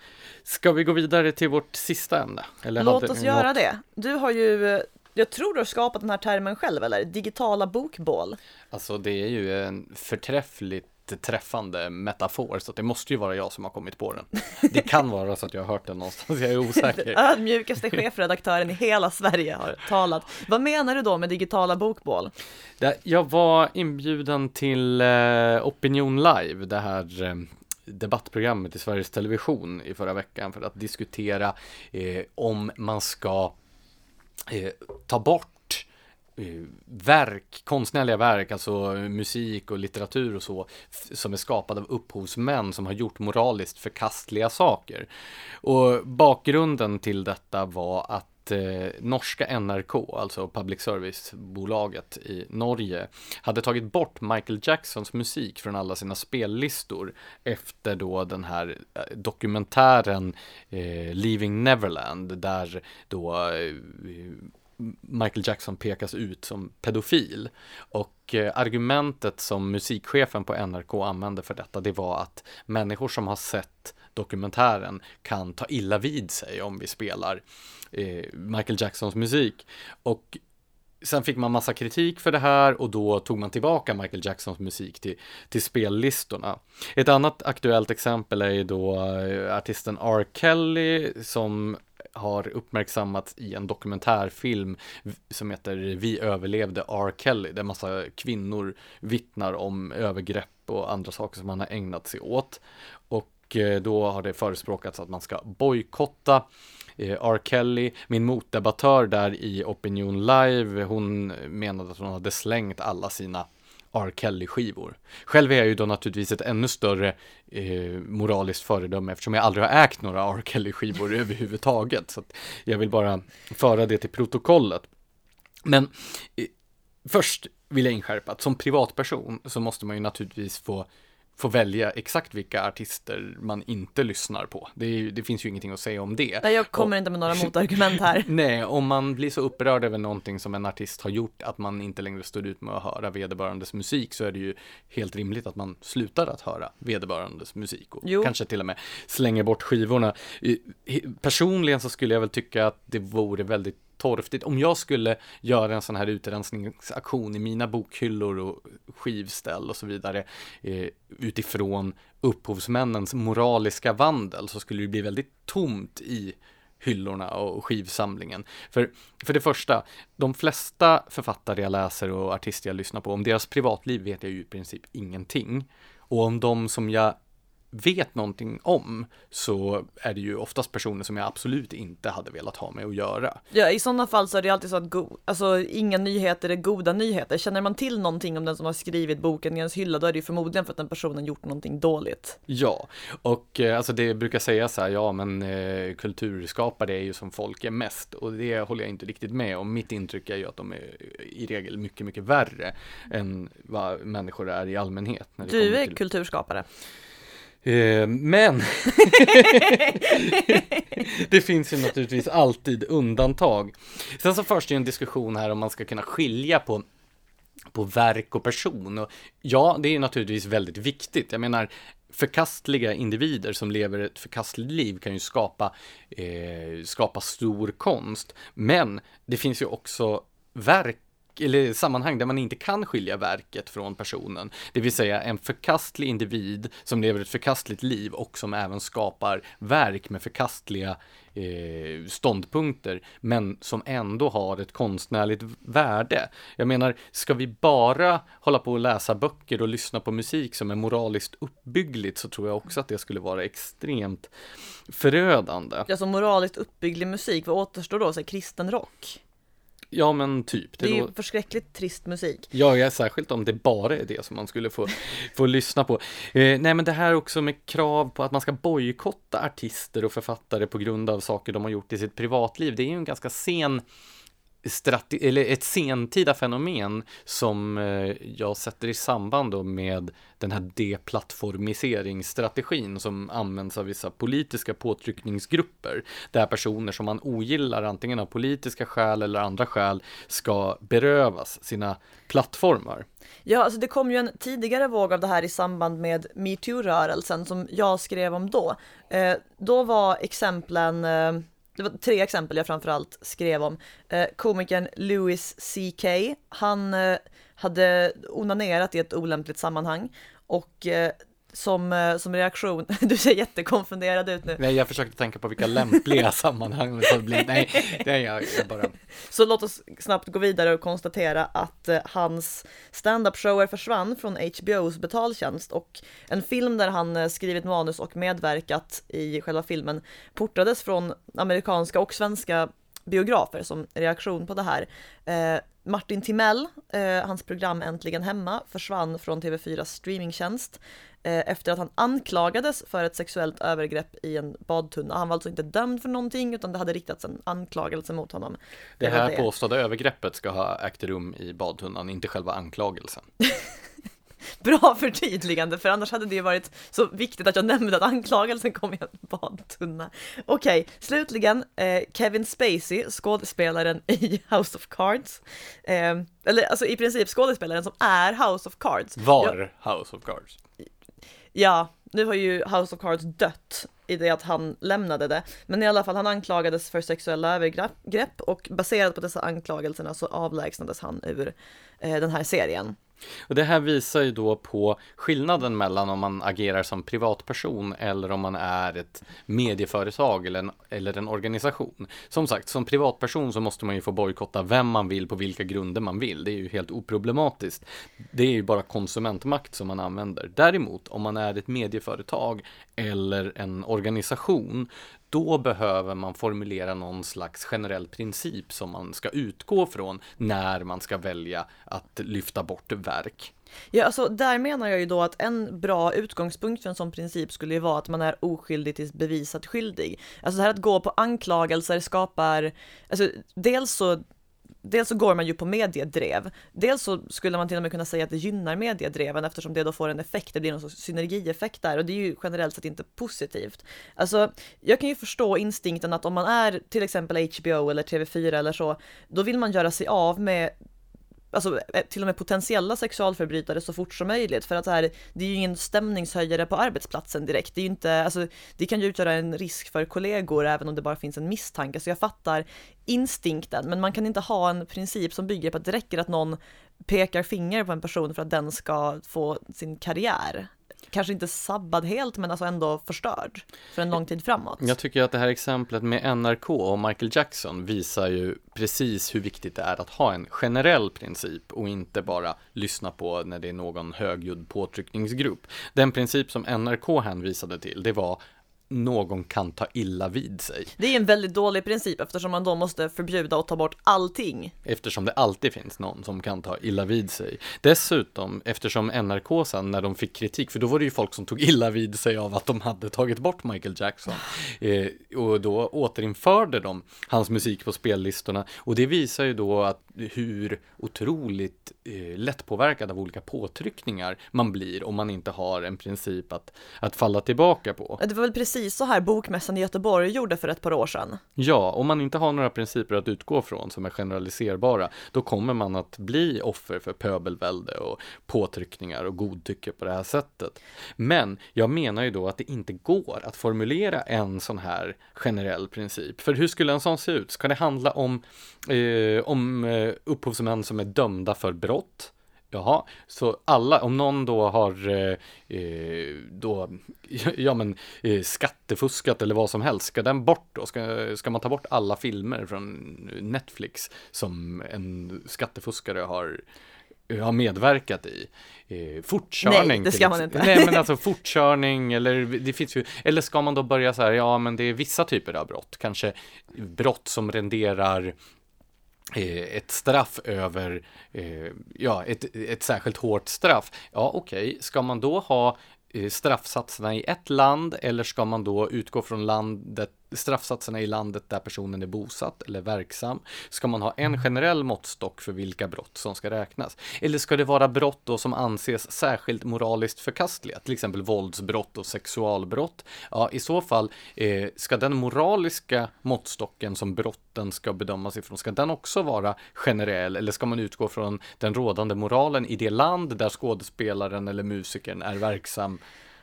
Ska vi gå vidare till vårt sista ämne? Eller Låt oss göra något... det. Du har ju, jag tror du har skapat den här termen själv, eller? Digitala bokbål. Alltså, det är ju en förträffligt träffande metafor, så det måste ju vara jag som har kommit på den. Det kan vara så att jag har hört den någonstans, jag är osäker. Ödmjukaste chefredaktören i hela Sverige har talat. Vad menar du då med digitala bokbål? Jag var inbjuden till eh, Opinion Live, det här eh, debattprogrammet i Sveriges Television i förra veckan för att diskutera eh, om man ska eh, ta bort eh, verk, konstnärliga verk, alltså musik och litteratur och så, som är skapade av upphovsmän som har gjort moraliskt förkastliga saker. Och bakgrunden till detta var att eh, norska NRK, alltså public service-bolaget i Norge, hade tagit bort Michael Jacksons musik från alla sina spellistor efter då den här eh, dokumentären eh, Leaving Neverland, där då eh, Michael Jackson pekas ut som pedofil. Och eh, argumentet som musikchefen på NRK använde för detta, det var att människor som har sett dokumentären kan ta illa vid sig om vi spelar eh, Michael Jacksons musik. Och sen fick man massa kritik för det här och då tog man tillbaka Michael Jacksons musik till, till spellistorna. Ett annat aktuellt exempel är ju då eh, artisten R. Kelly som har uppmärksammats i en dokumentärfilm som heter Vi överlevde R. Kelly, där massa kvinnor vittnar om övergrepp och andra saker som han har ägnat sig åt. Och Eh, då har det förespråkats att man ska bojkotta eh, R. Kelly. Min motdebattör där i Opinion Live, hon menade att hon hade slängt alla sina R. Kelly-skivor. Själv är jag ju då naturligtvis ett ännu större eh, moraliskt föredöme eftersom jag aldrig har ägt några R. Kelly-skivor överhuvudtaget. Så jag vill bara föra det till protokollet. Men eh, först vill jag inskärpa att som privatperson så måste man ju naturligtvis få få välja exakt vilka artister man inte lyssnar på. Det, är, det finns ju ingenting att säga om det. Nej, jag kommer och, inte med några motargument här. Nej, om man blir så upprörd över någonting som en artist har gjort att man inte längre står ut med att höra vederbörandes musik så är det ju helt rimligt att man slutar att höra vederbörandes musik och jo. kanske till och med slänger bort skivorna. Personligen så skulle jag väl tycka att det vore väldigt torftigt. Om jag skulle göra en sån här utrensningsaktion i mina bokhyllor och skivställ och så vidare eh, utifrån upphovsmännens moraliska vandel så skulle det bli väldigt tomt i hyllorna och skivsamlingen. För, för det första, de flesta författare jag läser och artister jag lyssnar på, om deras privatliv vet jag ju i princip ingenting. Och om de som jag vet någonting om så är det ju oftast personer som jag absolut inte hade velat ha med att göra. Ja, i sådana fall så är det alltid så att go- alltså, inga nyheter är goda nyheter. Känner man till någonting om den som har skrivit boken i ens hylla, då är det ju förmodligen för att den personen gjort någonting dåligt. Ja, och eh, alltså det brukar sägas så här, ja men eh, kulturskapare är ju som folk är mest och det håller jag inte riktigt med om. Mitt intryck är ju att de är i regel mycket, mycket värre än vad människor är i allmänhet. du är till... kulturskapare. Eh, men det finns ju naturligtvis alltid undantag. Sen så förs det ju en diskussion här om man ska kunna skilja på på verk och person. Och ja, det är naturligtvis väldigt viktigt. Jag menar, förkastliga individer som lever ett förkastligt liv kan ju skapa, eh, skapa stor konst. Men det finns ju också verk eller sammanhang där man inte kan skilja verket från personen. Det vill säga en förkastlig individ som lever ett förkastligt liv och som även skapar verk med förkastliga eh, ståndpunkter, men som ändå har ett konstnärligt värde. Jag menar, ska vi bara hålla på och läsa böcker och lyssna på musik som är moraliskt uppbyggligt så tror jag också att det skulle vara extremt förödande. Ja, som moraliskt uppbygglig musik, vad återstår då? Så kristen rock? Ja men typ. Det, det är ju förskräckligt trist musik. Ja, ja, särskilt om det bara är det som man skulle få, få lyssna på. Eh, nej men det här också med krav på att man ska bojkotta artister och författare på grund av saker de har gjort i sitt privatliv. Det är ju en ganska sen eller ett sentida fenomen som eh, jag sätter i samband då med den här deplattformiseringsstrategin som används av vissa politiska påtryckningsgrupper där personer som man ogillar antingen av politiska skäl eller andra skäl ska berövas sina plattformar. Ja, alltså det kom ju en tidigare våg av det här i samband med metoo-rörelsen som jag skrev om då. Eh, då var exemplen eh, det var tre exempel jag framförallt skrev om. Eh, komikern Louis CK, han eh, hade onanerat i ett olämpligt sammanhang och eh, som, eh, som reaktion, du ser jättekonfunderad ut nu. Nej, jag försökte tänka på vilka lämpliga sammanhang det blir. Nej, det är jag, jag bara. Så låt oss snabbt gå vidare och konstatera att eh, hans stand-up shower försvann från HBOs betaltjänst och en film där han eh, skrivit manus och medverkat i själva filmen portades från amerikanska och svenska biografer som reaktion på det här. Eh, Martin Timell, eh, hans program Äntligen Hemma, försvann från TV4s streamingtjänst efter att han anklagades för ett sexuellt övergrepp i en badtunna. Han var alltså inte dömd för någonting utan det hade riktats en anklagelse mot honom. Det, det här påstådda övergreppet ska ha ägt rum i badtunnan, inte själva anklagelsen. Bra förtydligande, för annars hade det varit så viktigt att jag nämnde att anklagelsen kom i en badtunna. Okej, okay, slutligen eh, Kevin Spacey, skådespelaren i House of Cards. Eh, eller alltså i princip skådespelaren som är House of Cards. Var jag, House of Cards. Ja, nu har ju House of Cards dött i det att han lämnade det. Men i alla fall, han anklagades för sexuella övergrepp och baserat på dessa anklagelserna så avlägsnades han ur eh, den här serien. Och det här visar ju då på skillnaden mellan om man agerar som privatperson eller om man är ett medieföretag eller en, eller en organisation. Som sagt, som privatperson så måste man ju få bojkotta vem man vill på vilka grunder man vill. Det är ju helt oproblematiskt. Det är ju bara konsumentmakt som man använder. Däremot, om man är ett medieföretag eller en organisation, då behöver man formulera någon slags generell princip som man ska utgå från när man ska välja att lyfta bort verk. Ja, alltså där menar jag ju då att en bra utgångspunkt för en sån princip skulle ju vara att man är oskyldig tills bevisat skyldig. Alltså det här att gå på anklagelser skapar, alltså dels så dels så går man ju på mediedrev. Dels så skulle man till och med kunna säga att det gynnar mediedreven eftersom det då får en effekt, det blir någon sorts synergieffekt där och det är ju generellt sett inte positivt. Alltså, jag kan ju förstå instinkten att om man är till exempel HBO eller TV4 eller så, då vill man göra sig av med alltså eh, till och med potentiella sexualförbrytare så fort som möjligt för att det här, det är ju ingen stämningshöjare på arbetsplatsen direkt. Det är ju inte, alltså det kan ju utgöra en risk för kollegor även om det bara finns en misstanke. Så jag fattar instinkten, men man kan inte ha en princip som bygger på att det räcker att någon pekar finger på en person för att den ska få sin karriär kanske inte sabbad helt, men alltså ändå förstörd för en lång tid framåt. Jag tycker att det här exemplet med NRK och Michael Jackson visar ju precis hur viktigt det är att ha en generell princip och inte bara lyssna på när det är någon högljudd påtryckningsgrupp. Den princip som NRK hänvisade till, det var någon kan ta illa vid sig. Det är en väldigt dålig princip eftersom man då måste förbjuda och ta bort allting. Eftersom det alltid finns någon som kan ta illa vid sig. Dessutom, eftersom NRK sen när de fick kritik, för då var det ju folk som tog illa vid sig av att de hade tagit bort Michael Jackson. Eh, och då återinförde de hans musik på spellistorna. Och det visar ju då att hur otroligt eh, lättpåverkad av olika påtryckningar man blir om man inte har en princip att, att falla tillbaka på. Det var väl precis så här Bokmässan i Göteborg gjorde för ett par år sedan. Ja, om man inte har några principer att utgå från som är generaliserbara, då kommer man att bli offer för pöbelvälde och påtryckningar och godtycke på det här sättet. Men jag menar ju då att det inte går att formulera en sån här generell princip. För hur skulle en sån se ut? Ska det handla om, eh, om eh, upphovsmän som är dömda för brott? Jaha, så alla, om någon då har eh, eh då, ja men eh, skattefuskat eller vad som helst, ska den bort då? Ska, ska man ta bort alla filmer från Netflix som en skattefuskare har har medverkat i. Eh, fortkörning. Nej, det ska man inte. Nej, men alltså fortkörning eller det finns ju, eller ska man då börja så här, ja men det är vissa typer av brott, kanske brott som renderar Eh, Eh, ett straff över, eh, ja, ett, ett särskilt hårt straff. Ja, okej, okay. ska man då ha eh, straffsatserna i ett land eller ska man då utgå från landet straffsatserna i landet där personen är bosatt eller verksam? Ska man ha en generell måttstock för vilka brott som ska räknas? Eller ska det vara brott då som anses särskilt moraliskt förkastliga, till exempel våldsbrott och sexualbrott? Ja, i så fall eh, ska den moraliska måttstocken som brotten ska bedömas ifrån, ska den också vara generell eller ska man utgå från den rådande moralen i det land där skådespelaren eller musikern är verksam?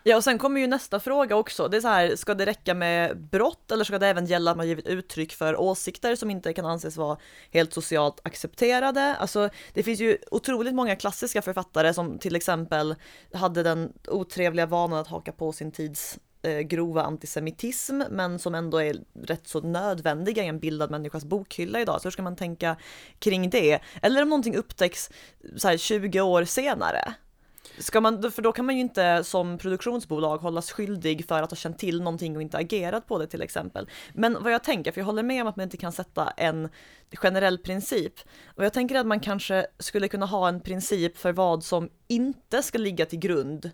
Ja, och sen kommer ju nästa fråga också. Det är så här, ska det räcka med brott eller ska det även gälla att man givit uttryck för åsikter som inte kan anses vara helt socialt accepterade? Alltså, det finns ju otroligt många klassiska författare som till exempel hade den otrevliga vanan att haka på sin tids eh, grova antisemitism, men som ändå är rätt så nödvändiga i en bildad människas bokhylla idag. Så hur ska man tänka kring det? Eller om någonting upptäcks så här 20 år senare, Ska man, för då kan man ju inte som produktionsbolag hållas skyldig för att ha känt till någonting och inte agerat på det till exempel. Men vad jag tänker, för jag håller med om att man inte kan sätta en generell princip. Och jag tänker att man kanske skulle kunna ha en princip för vad som inte ska ligga till grund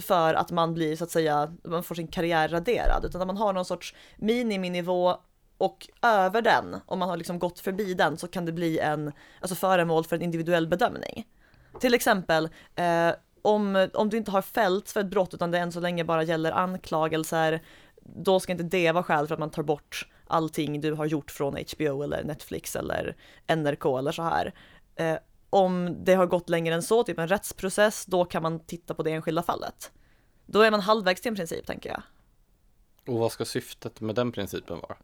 för att man blir så att säga, man får sin karriär raderad, utan att man har någon sorts miniminivå och över den, om man har liksom gått förbi den, så kan det bli en, alltså föremål för en individuell bedömning. Till exempel, eh, om, om du inte har fällts för ett brott utan det än så länge bara gäller anklagelser, då ska inte det vara skäl för att man tar bort allting du har gjort från HBO eller Netflix eller NRK eller så här. Eh, om det har gått längre än så, typ en rättsprocess, då kan man titta på det enskilda fallet. Då är man halvvägs till en princip, tänker jag. Och vad ska syftet med den principen vara?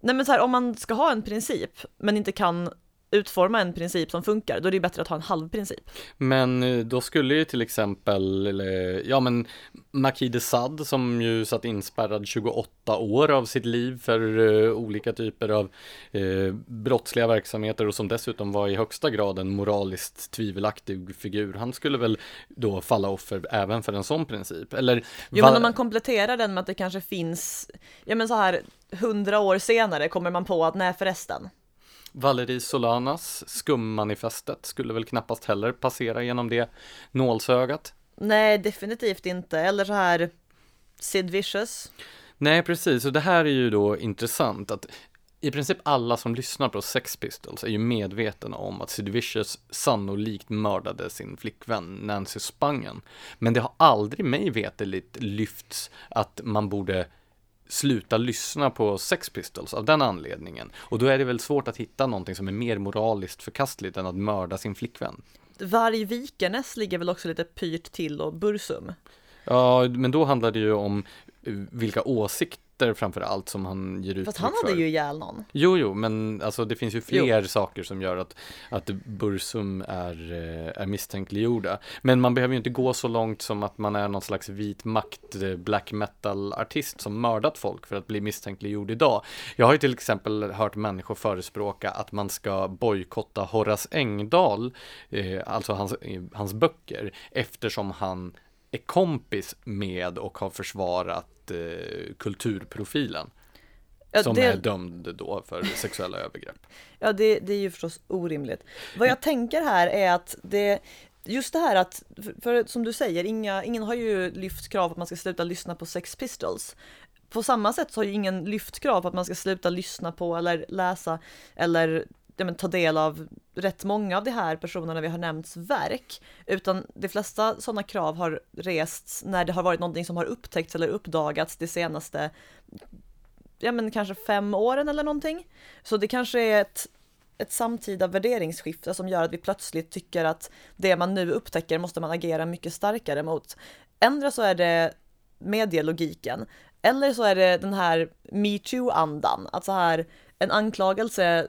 Nej men så här, om man ska ha en princip, men inte kan utforma en princip som funkar, då är det bättre att ha en halv princip. Men eh, då skulle ju till exempel, ja men Marquis de Sade som ju satt inspärrad 28 år av sitt liv för uh, olika typer av uh, brottsliga verksamheter och som dessutom var i högsta grad en moraliskt tvivelaktig figur. Han skulle väl då falla offer även för en sån princip? Eller Jo men om man kompletterar den med att det kanske finns, ja men så här, hundra år senare kommer man på att nej förresten, Valerie Solanas skummanifestet skulle väl knappast heller passera genom det nålsögat. Nej, definitivt inte. Eller så här Sid Vicious. Nej, precis. Och det här är ju då intressant att i princip alla som lyssnar på Sex Pistols är ju medvetna om att Sid Vicious sannolikt mördade sin flickvän Nancy Spangen. Men det har aldrig mig veterligt lyfts att man borde sluta lyssna på Sex Pistols av den anledningen. Och då är det väl svårt att hitta någonting som är mer moraliskt förkastligt än att mörda sin flickvän. Varg Vikernes ligger väl också lite pyrt till och Bursum. Ja, men då handlar det ju om eh, vilka åsikter framför allt som han ger uttryck Fast han hade för. ju ihjäl någon. Jo, jo, men alltså det finns ju fler saker som gör att, att Bursum är, eh, är misstänkliggjorda. Men man behöver ju inte gå så långt som att man är någon slags vit makt eh, black metal-artist som mördat folk för att bli misstänkliggjord idag. Jag har ju till exempel hört människor förespråka att man ska bojkotta Horace Engdahl, eh, alltså hans, eh, hans böcker, eftersom han är kompis med och har försvarat eh, kulturprofilen. Ja, som det, är dömd då för sexuella övergrepp. ja det, det är ju förstås orimligt. Vad jag tänker här är att det Just det här att, för, för som du säger, inga, ingen har ju lyft krav på att man ska sluta lyssna på Sex Pistols. På samma sätt så har ju ingen lyft krav på att man ska sluta lyssna på eller läsa eller ja, men, ta del av rätt många av de här personerna vi har nämnts verk, utan de flesta sådana krav har rests när det har varit någonting som har upptäckts eller uppdagats de senaste, ja men kanske fem åren eller någonting. Så det kanske är ett, ett samtida värderingsskifte som gör att vi plötsligt tycker att det man nu upptäcker måste man agera mycket starkare mot. Ändra så är det medielogiken, eller så är det den här metoo-andan, att så här en anklagelse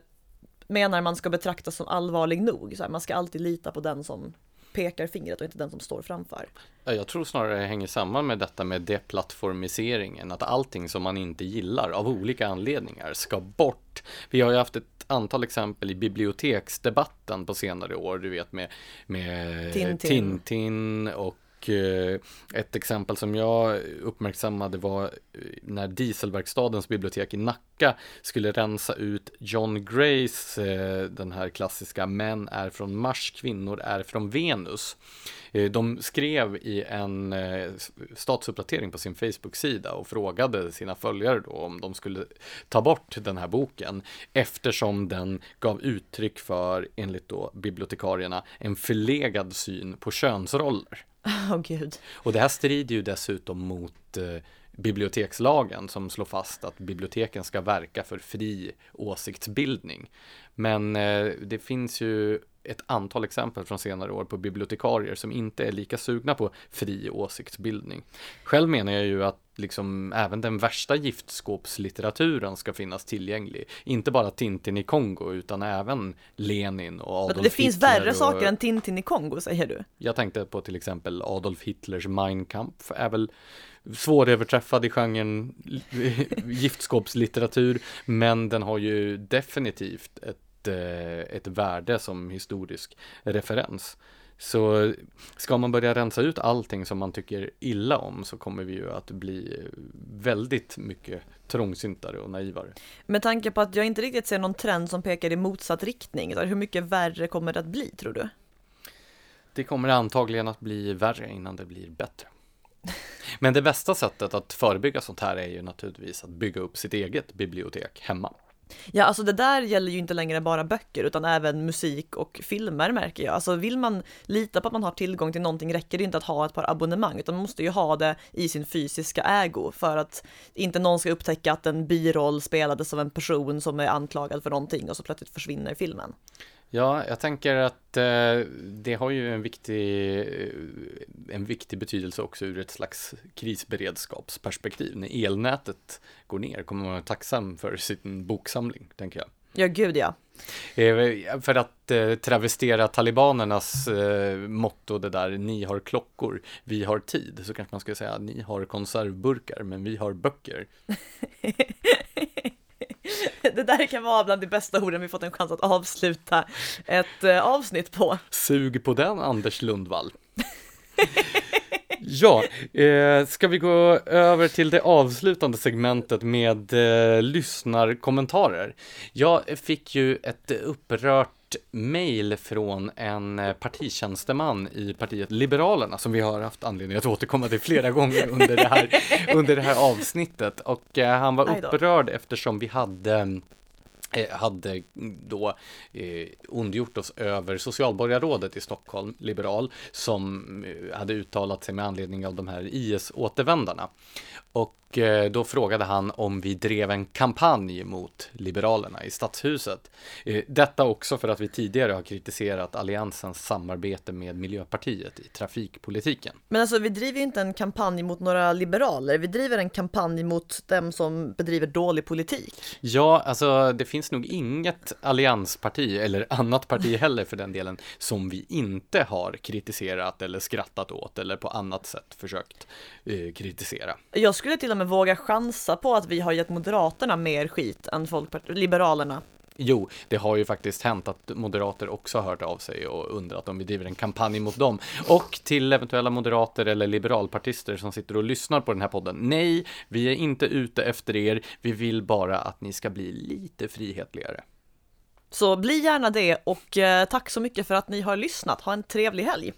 menar man ska betraktas som allvarlig nog. Så här, man ska alltid lita på den som pekar fingret och inte den som står framför. Ja, Jag tror snarare det hänger samman med detta med deplattformiseringen, att allting som man inte gillar av olika anledningar ska bort. Vi har ju haft ett antal exempel i biblioteksdebatten på senare år, du vet med, med Tintin. Tintin och Eh, ett exempel som jag uppmärksammade var eh, när Dieselverkstadens bibliotek i Nacka skulle rensa ut John Grays, eh, den här klassiska Män är från Mars, kvinnor är från Venus. Eh, De skrev i en eh, statusuppdatering på sin Facebook-sida och frågade sina följare då om de skulle ta bort den här boken eftersom den gav uttryck för, enligt då bibliotekarierna, en förlegad syn på könsroller. Åh gud. Och det här strider ju dessutom mot eh, bibliotekslagen som slår fast att biblioteken ska verka för fri åsiktsbildning. Men eh, det finns ju ett antal exempel från senare år på bibliotekarier som inte är lika sugna på fri åsiktsbildning. Själv menar jag ju att liksom även den värsta giftskåpslitteraturen ska finnas tillgänglig. Inte bara Tintin i Kongo utan även Lenin och Adolf det finns Hitler värre och... saker än Tintin i Kongo, säger du? Jag tänkte på till exempel Adolf Hitlers Mein Kampf är väl svåröverträffad i genren giftskåpslitteratur, men den har ju definitivt ett, eh, ett värde som historisk referens. Så ska man börja rensa ut allting som man tycker illa om så kommer vi ju att bli väldigt mycket trångsyntare och naivare. Med tanke på att jag inte riktigt ser någon trend som pekar i motsatt riktning, hur mycket värre kommer det att bli, tror du? Det kommer antagligen att bli värre innan det blir bättre. Men det bästa sättet att förebygga sånt här är ju naturligtvis att bygga upp sitt eget bibliotek hemma. Ja, alltså det där gäller ju inte längre bara böcker utan även musik och filmer märker jag. Alltså vill man lita på att man har tillgång till någonting räcker det inte att ha ett par abonnemang utan man måste ju ha det i sin fysiska ägo för att inte någon ska upptäcka att en biroll spelades av en person som är anklagad för någonting och så plötsligt försvinner filmen. Ja, jag tänker att eh, det har ju en viktig, eh, en viktig betydelse också ur ett slags krisberedskapsperspektiv. När elnätet går ner kommer man vara tacksam för sin boksamling, tänker jag. Ja, gud ja. Eh, För att eh, travestera talibanernas motto, det där, ni har klockor, vi har tid, så kanske man ska säga, ni har konservburkar, men vi har böcker. Det där kan vara bland de bästa orden vi fått en chans att avsluta ett eh, avsnitt på. Sug på den, Anders Lundvall. Ja, eh, ska vi gå över till det avslutande segmentet med eh, lyssnarkommentarer. Jag fick ju ett upprört mejl från en eh, partitjänsteman i partiet Liberalerna som vi har haft anledning att återkomma till flera gånger under det här, under det här avsnittet och eh, han var upprörd eftersom vi hade eh, hade då eh, ondgjort oss över socialborgarrådet i Stockholm, liberal, som eh, hade uttalat sig med anledning av de här IS-återvändarna. Och eh, då frågade han om vi drev en kampanj mot Liberalerna i Stadshuset. Eh, detta också för att vi tidigare har kritiserat Alliansens samarbete med Miljöpartiet i trafikpolitiken. Men alltså vi driver ju inte en kampanj mot några liberaler, vi driver en kampanj mot dem som bedriver dålig politik. Ja, alltså det finns nog inget alliansparti, eller annat parti heller för den delen, som vi inte har kritiserat eller skrattat åt eller på annat sätt försökt eh, kritisera. Jag skulle till och med våga chansa på att vi har gett Moderaterna mer skit än Folkpartiet, Liberalerna. Jo, det har ju faktiskt hänt att moderater också har hört av sig och undrat om vi driver en kampanj mot dem. Och till eventuella moderater eller liberalpartister som sitter och lyssnar på den här podden. Nej, vi är inte ute efter er. Vi vill bara att ni ska bli lite frihetligare. Så bli gärna det och eh, tack så mycket för att ni har lyssnat. Ha en trevlig helg!